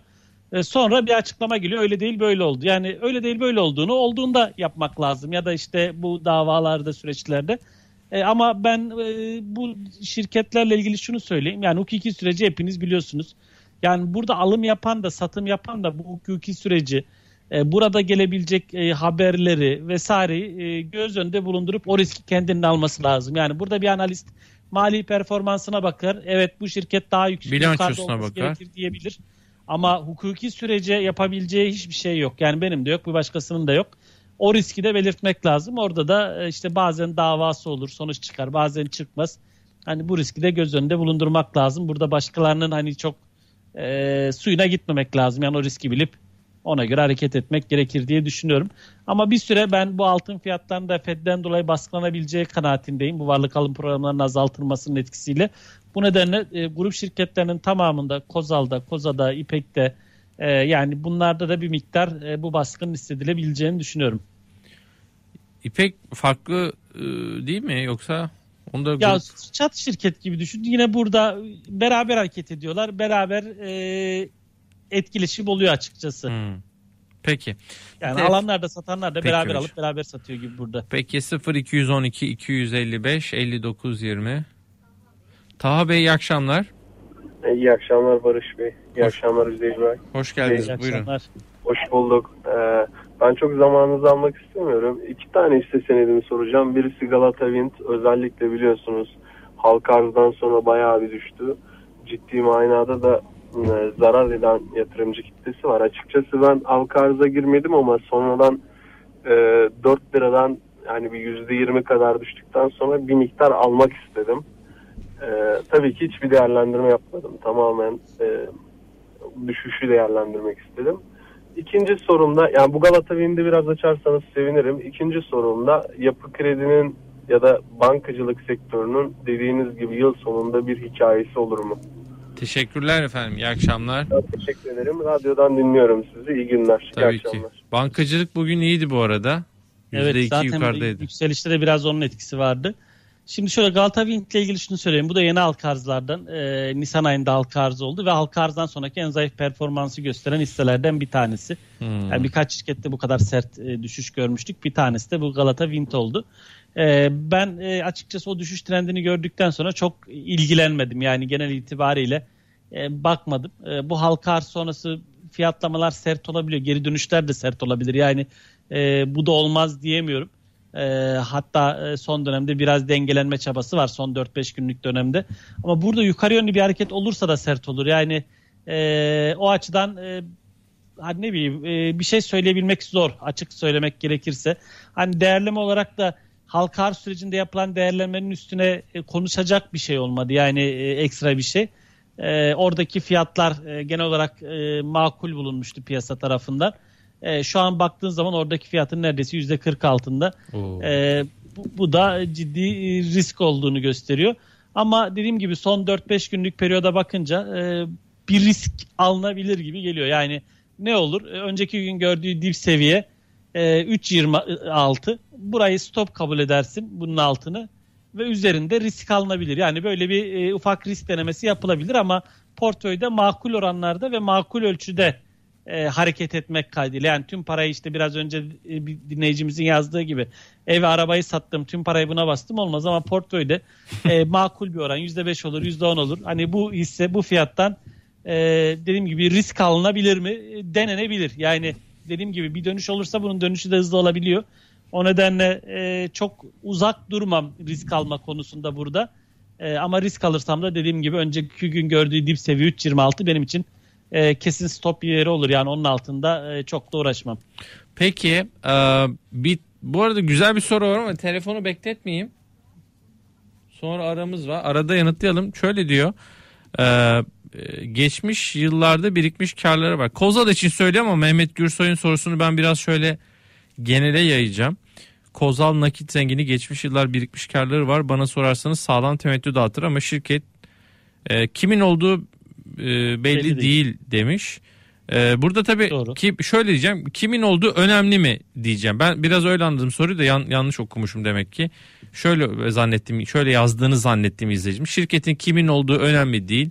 [SPEAKER 2] E, sonra bir açıklama geliyor. Öyle değil böyle oldu. Yani öyle değil böyle olduğunu olduğunda yapmak lazım. Ya da işte bu davalarda, süreçlerde. E, ama ben bu şirketlerle ilgili şunu söyleyeyim. Yani hukuki süreci hepiniz biliyorsunuz. Yani burada alım yapan da satım yapan da bu hukuki süreci e, burada gelebilecek e, haberleri vesaire e, göz önünde bulundurup o riski kendinin alması lazım. Yani burada bir analist mali performansına bakar. Evet bu şirket daha yüksek
[SPEAKER 1] bilançosuna bakar gerekir
[SPEAKER 2] diyebilir. Ama hukuki sürece yapabileceği hiçbir şey yok. Yani benim de yok, bir başkasının da yok. O riski de belirtmek lazım. Orada da e, işte bazen davası olur, sonuç çıkar, bazen çıkmaz. Hani bu riski de göz önünde bulundurmak lazım. Burada başkalarının hani çok e, suyuna gitmemek lazım. Yani o riski bilip ona göre hareket etmek gerekir diye düşünüyorum. Ama bir süre ben bu altın fiyatlarında Fed'den dolayı baskılanabileceği kanaatindeyim. Bu varlık alım programlarının azaltılmasının etkisiyle. Bu nedenle e, grup şirketlerinin tamamında Kozal'da, Koza'da, İpek'te e, yani bunlarda da bir miktar e, bu baskının hissedilebileceğini düşünüyorum.
[SPEAKER 1] İpek farklı e, değil mi yoksa
[SPEAKER 2] Onda ya grup... çat şirket gibi düşün. Yine burada beraber hareket ediyorlar. Beraber e, etkileşim oluyor açıkçası. Hmm.
[SPEAKER 1] Peki.
[SPEAKER 2] Yani Tef... alanlar da satanlar da Peki beraber hocam. alıp beraber satıyor gibi burada.
[SPEAKER 1] Peki 0 212 255 59 20. Taha Bey iyi akşamlar.
[SPEAKER 7] İyi akşamlar Barış Bey. İyi Hoş. akşamlar Üzeyir Bey.
[SPEAKER 1] Hoş geldiniz. İyi Buyurun. Akşamlar.
[SPEAKER 7] Hoş bulduk. Ee, ben çok zamanınızı almak istemiyorum. İki tane hisse senedimi soracağım. Birisi Galata Wind. Özellikle biliyorsunuz halka arzdan sonra bayağı bir düştü. Ciddi manada da e, zarar eden yatırımcı kitlesi var. Açıkçası ben halka arıza girmedim ama sonradan e, 4 liradan yani bir %20 kadar düştükten sonra bir miktar almak istedim. E, tabii ki hiçbir değerlendirme yapmadım. Tamamen e, düşüşü değerlendirmek istedim. İkinci sorumda yani bu Galata Wind'i biraz açarsanız sevinirim. İkinci sorumda yapı kredinin ya da bankacılık sektörünün dediğiniz gibi yıl sonunda bir hikayesi olur mu?
[SPEAKER 1] Teşekkürler efendim. İyi akşamlar.
[SPEAKER 7] Teşekkür ederim. Radyodan dinliyorum sizi. İyi günler.
[SPEAKER 1] Tabii
[SPEAKER 7] İyi
[SPEAKER 1] ki. Bankacılık bugün iyiydi bu arada.
[SPEAKER 2] %2 evet zaten yukarıdaydı. yükselişte de biraz onun etkisi vardı. Şimdi şöyle Galata Wind ile ilgili şunu söyleyeyim. Bu da yeni halka arzlardan. E, Nisan ayında halka arzı oldu ve halka arzdan sonraki en zayıf performansı gösteren hisselerden bir tanesi. Hmm. Yani birkaç şirkette bu kadar sert e, düşüş görmüştük. Bir tanesi de bu Galata Wind oldu. E, ben e, açıkçası o düşüş trendini gördükten sonra çok ilgilenmedim. Yani genel itibariyle e, bakmadım. E, bu halka arz sonrası fiyatlamalar sert olabiliyor. Geri dönüşler de sert olabilir. Yani e, bu da olmaz diyemiyorum. E, hatta e, son dönemde biraz dengelenme çabası var son 4-5 günlük dönemde. Ama burada yukarı yönlü bir hareket olursa da sert olur. Yani e, o açıdan e, hani ne bileyim bir şey söyleyebilmek zor açık söylemek gerekirse. Hani değerleme olarak da halka arz sürecinde yapılan değerlemenin üstüne konuşacak bir şey olmadı. Yani ekstra bir şey. Oradaki fiyatlar genel olarak makul bulunmuştu piyasa tarafından. E, şu an baktığın zaman oradaki fiyatın neredeyse yüzde 40 altında. E, bu, bu da ciddi risk olduğunu gösteriyor. Ama dediğim gibi son 4-5 günlük periyoda bakınca e, bir risk alınabilir gibi geliyor. Yani ne olur? E, önceki gün gördüğü dip seviye e, 3.26. Burayı stop kabul edersin bunun altını ve üzerinde risk alınabilir. Yani böyle bir e, ufak risk denemesi yapılabilir ama portföyde makul oranlarda ve makul ölçüde e, hareket etmek kaydıyla. Yani tüm parayı işte biraz önce e, bir dinleyicimizin yazdığı gibi ev arabayı sattım tüm parayı buna bastım olmaz ama portföyde e, makul bir oran %5 olur %10 olur. Hani bu hisse bu fiyattan e, dediğim gibi risk alınabilir mi? E, denenebilir. Yani dediğim gibi bir dönüş olursa bunun dönüşü de hızlı olabiliyor. O nedenle e, çok uzak durmam risk alma konusunda burada. E, ama risk alırsam da dediğim gibi önceki gün gördüğü dip seviye 3.26 benim için e, kesin stop yeri olur. Yani onun altında e, çok da uğraşmam.
[SPEAKER 1] Peki e, bir, bu arada güzel bir soru var ama telefonu bekletmeyeyim. Sonra aramız var. Arada yanıtlayalım. Şöyle diyor. E, e geçmiş yıllarda birikmiş karları var. Kozal için söylüyorum ama Mehmet Gürsoy'un sorusunu ben biraz şöyle genele yayacağım. Kozal nakit zengini geçmiş yıllar birikmiş karları var. Bana sorarsanız sağlam temettü dağıtır ama şirket e, kimin olduğu e, belli, belli değil. değil demiş. E, burada tabii Doğru. ki şöyle diyeceğim. Kimin olduğu önemli mi diyeceğim. Ben biraz öyle anladım soruyu da yan, yanlış okumuşum demek ki. Şöyle zannettim, şöyle yazdığını zannettim izleyicim. Şirketin kimin olduğu önemli değil.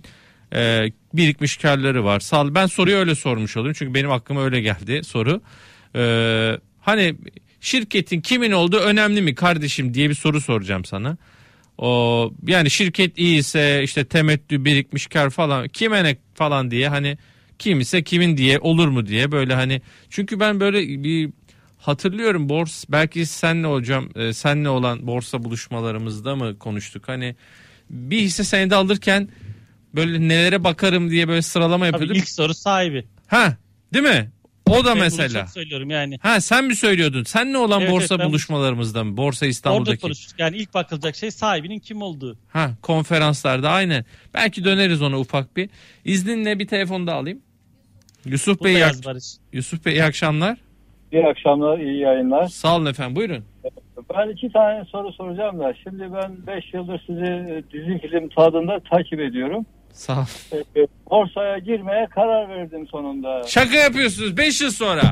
[SPEAKER 1] E, birikmiş karları var. Sağ ben soruyu öyle sormuş olayım çünkü benim aklıma öyle geldi soru. E, Hani şirketin kimin olduğu önemli mi kardeşim diye bir soru soracağım sana. O yani şirket iyiyse işte temettü birikmiş kar falan kime ne falan diye hani kim ise kimin diye olur mu diye böyle hani çünkü ben böyle bir hatırlıyorum bors belki senle hocam e, senle olan borsa buluşmalarımızda mı konuştuk hani bir hisse senedi alırken böyle nelere bakarım diye böyle sıralama yapıyorduk.
[SPEAKER 2] Tabii ilk soru sahibi.
[SPEAKER 1] Ha değil mi? O da ben mesela. Çok
[SPEAKER 2] söylüyorum yani.
[SPEAKER 1] Ha sen mi söylüyordun? Sen ne olan evet, borsa evet, buluşmalarımızda mı? Borsa İstanbul'daki. Orada
[SPEAKER 2] Yani ilk bakılacak şey sahibinin kim olduğu.
[SPEAKER 1] Ha konferanslarda aynen. Belki döneriz ona ufak bir. İzninle bir telefon da alayım. Yusuf Bey, ak- Yusuf Bey iyi akşamlar.
[SPEAKER 8] İyi akşamlar, iyi yayınlar.
[SPEAKER 1] Sağ olun efendim, buyurun.
[SPEAKER 8] Ben iki tane soru soracağım da. Şimdi ben 5 yıldır sizi dizi film tadında takip ediyorum.
[SPEAKER 1] Sağ ol.
[SPEAKER 8] E, borsaya girmeye karar verdim sonunda.
[SPEAKER 1] Şaka yapıyorsunuz 5 yıl sonra.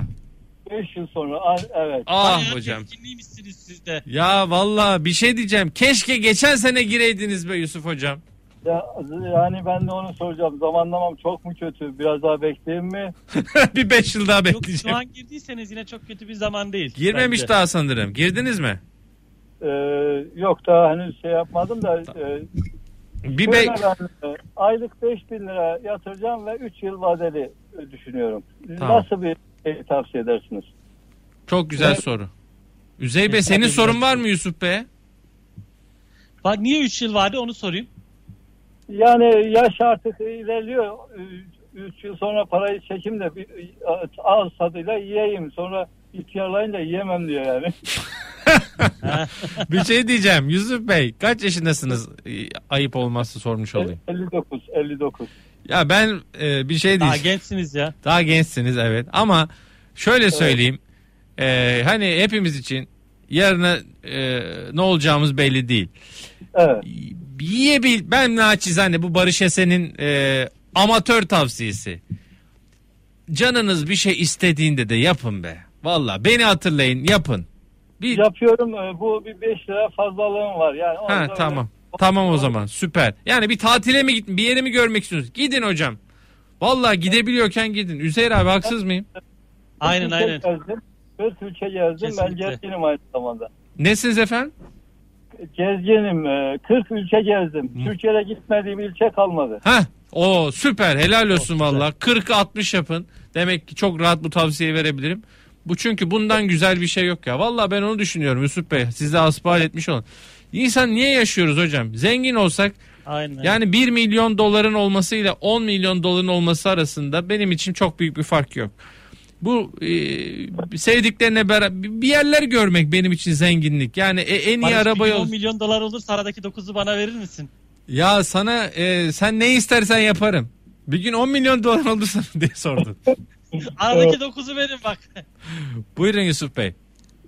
[SPEAKER 8] 5 yıl sonra evet.
[SPEAKER 1] Ah Bayağı hocam. siz de. Ya valla bir şey diyeceğim. Keşke geçen sene gireydiniz be Yusuf hocam.
[SPEAKER 8] Ya, yani ben de onu soracağım. Zamanlamam çok mu kötü? Biraz daha bekleyeyim mi?
[SPEAKER 1] bir 5 yıl daha bekleyeceğim. Yok,
[SPEAKER 2] şu an girdiyseniz yine çok kötü bir zaman değil.
[SPEAKER 1] Girmemiş bence. daha sanırım. Girdiniz mi?
[SPEAKER 8] Ee, yok daha henüz şey yapmadım da e, bir be ben, e, aylık 5 bin lira yatıracağım ve 3 yıl vadeli düşünüyorum. Tamam. Nasıl bir şey tavsiye edersiniz?
[SPEAKER 1] Çok güzel evet. soru. Üzey Bey senin sorun var mı Yusuf Bey?
[SPEAKER 2] Bak niye 3 yıl vade onu sorayım.
[SPEAKER 8] Yani yaş artık ilerliyor. 3 yıl sonra parayı çekim de bir, ağız tadıyla yiyeyim. Sonra ihtiyarlayınca yiyemem diyor yani.
[SPEAKER 1] bir şey diyeceğim Yusuf Bey kaç yaşındasınız ayıp olmazsa sormuş olayım.
[SPEAKER 8] 59 59.
[SPEAKER 1] Ya ben e, bir şey diyeceğim.
[SPEAKER 2] Daha gençsiniz ya.
[SPEAKER 1] Daha gençsiniz evet ama şöyle söyleyeyim. Evet. E, hani hepimiz için yarına e, ne olacağımız belli değil.
[SPEAKER 8] Evet.
[SPEAKER 1] Yiyebil ben naçizane bu Barış Esen'in e, amatör tavsiyesi. Canınız bir şey istediğinde de yapın be. Valla beni hatırlayın yapın.
[SPEAKER 8] Bir... Yapıyorum e, bu bir 5 lira fazlalığım var. Yani
[SPEAKER 1] ha, tamam. Öyle... Tamam o zaman süper. Yani bir tatile mi gittin bir yere mi görmek istiyorsunuz? Gidin hocam. Valla gidebiliyorken gidin. Üzeyir abi haksız mıyım?
[SPEAKER 2] Aynen aynen.
[SPEAKER 8] Gezdim. Dört ülke gezdim. Ben gezginim aynı zamanda.
[SPEAKER 1] Nesiniz efendim?
[SPEAKER 8] Gezginim. 40 e, ülke gezdim. Hı. Türkiye'de gitmediğim ilçe kalmadı.
[SPEAKER 1] Ha, o süper helal olsun valla. 40-60 yapın. Demek ki çok rahat bu tavsiyeyi verebilirim. Bu çünkü bundan güzel bir şey yok ya. Valla ben onu düşünüyorum Yusuf Bey. Siz de asbal etmiş olun. İnsan niye yaşıyoruz hocam? Zengin olsak Aynen. yani 1 milyon doların olmasıyla 10 milyon doların olması arasında benim için çok büyük bir fark yok. Bu e, sevdiklerine beraber bir yerler görmek benim için zenginlik. Yani e, en iyi Barış, arabayı...
[SPEAKER 2] 10 milyon dolar olursa aradaki 9'u bana verir misin?
[SPEAKER 1] Ya sana e, sen ne istersen yaparım. Bir gün 10 milyon dolar olursa diye sordun.
[SPEAKER 2] Aradaki 9'u verin bak.
[SPEAKER 1] Buyurun Yusuf Bey.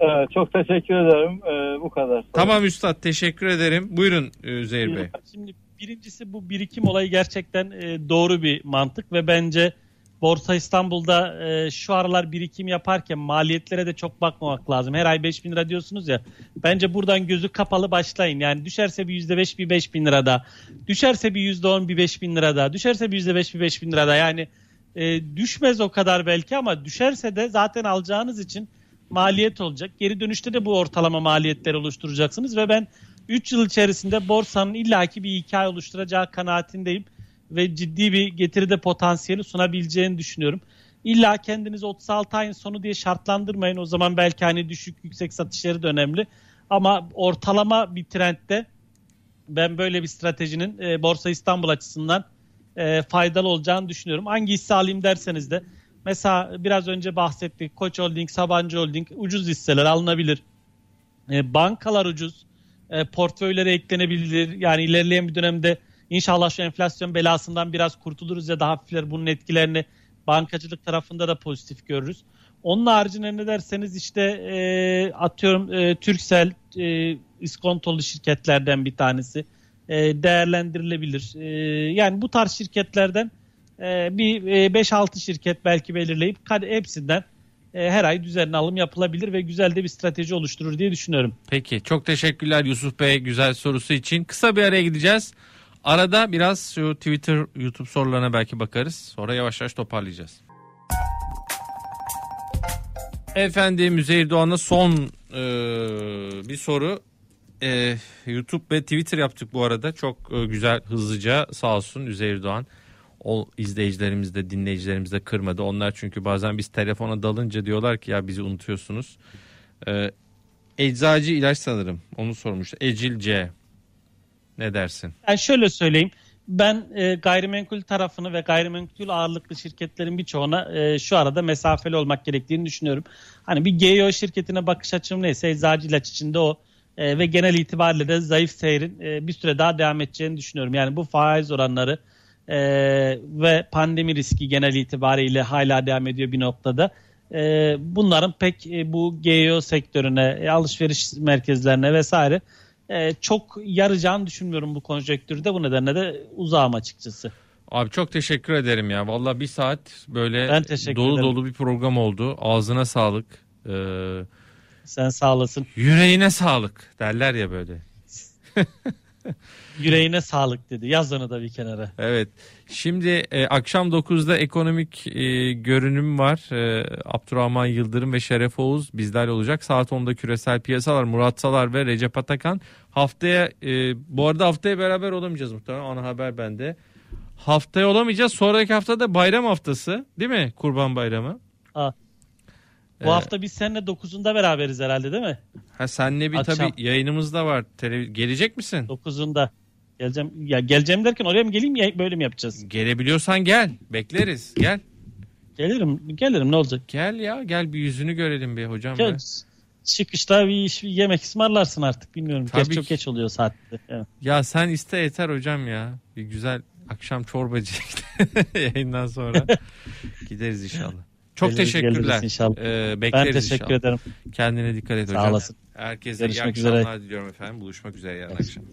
[SPEAKER 8] Ee, çok teşekkür ederim. Ee, bu kadar.
[SPEAKER 1] Tamam Üstad teşekkür ederim. Buyurun e, Zehir Bey.
[SPEAKER 2] Şimdi birincisi bu birikim olayı gerçekten e, doğru bir mantık ve bence Borsa İstanbul'da e, şu aralar birikim yaparken maliyetlere de çok bakmamak lazım. Her ay 5 bin lira diyorsunuz ya. Bence buradan gözü kapalı başlayın. Yani düşerse bir %5 bir 5 bin lira da. Düşerse bir %10 bir 5 bin lira da. Düşerse bir %5 bir 5 bin lira da. Yani e, düşmez o kadar belki ama düşerse de zaten alacağınız için maliyet olacak. Geri dönüşte de bu ortalama maliyetleri oluşturacaksınız ve ben 3 yıl içerisinde borsanın illaki bir hikaye oluşturacağı kanaatindeyim ve ciddi bir getiride potansiyeli sunabileceğini düşünüyorum. İlla kendinizi 36 ayın sonu diye şartlandırmayın. O zaman belki hani düşük yüksek satışları da önemli. Ama ortalama bir trendde ben böyle bir stratejinin e, Borsa İstanbul açısından e, faydalı olacağını düşünüyorum. Hangi hisse alayım derseniz de mesela biraz önce bahsettik Koç Holding, Sabancı Holding ucuz hisseler alınabilir. E, bankalar ucuz. E, portföylere eklenebilir. Yani ilerleyen bir dönemde inşallah şu enflasyon belasından biraz kurtuluruz ya da hafifler bunun etkilerini bankacılık tarafında da pozitif görürüz. Onun haricinde ne derseniz işte e, atıyorum e, Türksel e, iskontolu şirketlerden bir tanesi e, değerlendirilebilir. E, yani bu tarz şirketlerden e, bir 5-6 şirket belki belirleyip hepsinden her ay düzenli alım yapılabilir ve güzel de bir strateji oluşturur diye düşünüyorum.
[SPEAKER 1] Peki çok teşekkürler Yusuf Bey güzel sorusu için. Kısa bir araya gideceğiz. Arada biraz şu Twitter, YouTube sorularına belki bakarız. Sonra yavaş yavaş toparlayacağız. Efendim Üzeyir Doğan'a son e, bir soru e, YouTube ve Twitter yaptık bu arada. Çok e, güzel hızlıca sağ olsun Üzeyir Doğan. O izleyicilerimiz de dinleyicilerimiz de kırmadı. Onlar çünkü bazen biz telefona dalınca diyorlar ki ya bizi unutuyorsunuz. E, eczacı ilaç sanırım onu sormuş. Ecil C. Ne dersin?
[SPEAKER 2] Yani şöyle söyleyeyim. ben e, gayrimenkul tarafını ve gayrimenkul ağırlıklı şirketlerin birçoğuna e, şu arada mesafeli olmak gerektiğini düşünüyorum. Hani bir GEO şirketine bakış açım neyse eczacı ilaç içinde o e, ve genel itibariyle de zayıf seyrin e, bir süre daha devam edeceğini düşünüyorum. Yani bu faiz oranları e, ve pandemi riski genel itibariyle hala devam ediyor bir noktada. E, bunların pek e, bu GEO sektörüne, e, alışveriş merkezlerine vesaire e, çok yarayacağını düşünmüyorum bu konjonktürde. Bu nedenle de uzağım açıkçası.
[SPEAKER 1] Abi çok teşekkür ederim ya. Valla bir saat böyle dolu ederim. dolu bir program oldu. Ağzına sağlık. Ee,
[SPEAKER 2] Sen sağ olasın.
[SPEAKER 1] Yüreğine sağlık derler ya böyle.
[SPEAKER 2] Yüreğine sağlık dedi. Yaz onu da bir kenara.
[SPEAKER 1] Evet. Şimdi e, akşam 9'da ekonomik e, görünüm var. E, Abdurrahman Yıldırım ve Şeref Oğuz bizlerle olacak. Saat 10'da küresel piyasalar Murat Salar ve Recep Atakan. Haftaya e, bu arada haftaya beraber olamayacağız muhtemelen. Ana haber bende. Haftaya olamayacağız. Sonraki hafta da bayram haftası değil mi? Kurban bayramı.
[SPEAKER 2] Aa. Bu ee, hafta biz seninle 9'unda beraberiz herhalde değil mi?
[SPEAKER 1] Ha senle bir Akşam. tabii yayınımız da var. Tele, gelecek misin?
[SPEAKER 2] 9'unda. Geleceğim. Ya geleceğim derken oraya mı geleyim ya böyle mi yapacağız?
[SPEAKER 1] Gelebiliyorsan gel. Bekleriz. Gel.
[SPEAKER 2] Gelirim. Gelirim ne olacak?
[SPEAKER 1] Gel ya. Gel bir yüzünü görelim bir hocam. Gel. Be.
[SPEAKER 2] Çıkışta bir, iş, bir yemek ısmarlarsın artık bilmiyorum. Tabii geç, çok geç oluyor saatte. Evet.
[SPEAKER 1] Ya sen iste yeter hocam ya. Bir güzel akşam çorbacı yayından sonra gideriz inşallah. Çok geliriz, teşekkürler. İnşallah. Ee, bekleriz
[SPEAKER 2] ben teşekkür
[SPEAKER 1] inşallah.
[SPEAKER 2] ederim.
[SPEAKER 1] Kendine dikkat et hocam.
[SPEAKER 2] Sağ olasın.
[SPEAKER 1] Herkese Görüşmek iyi akşamlar üzere. diliyorum efendim. Buluşmak üzere yarın akşam.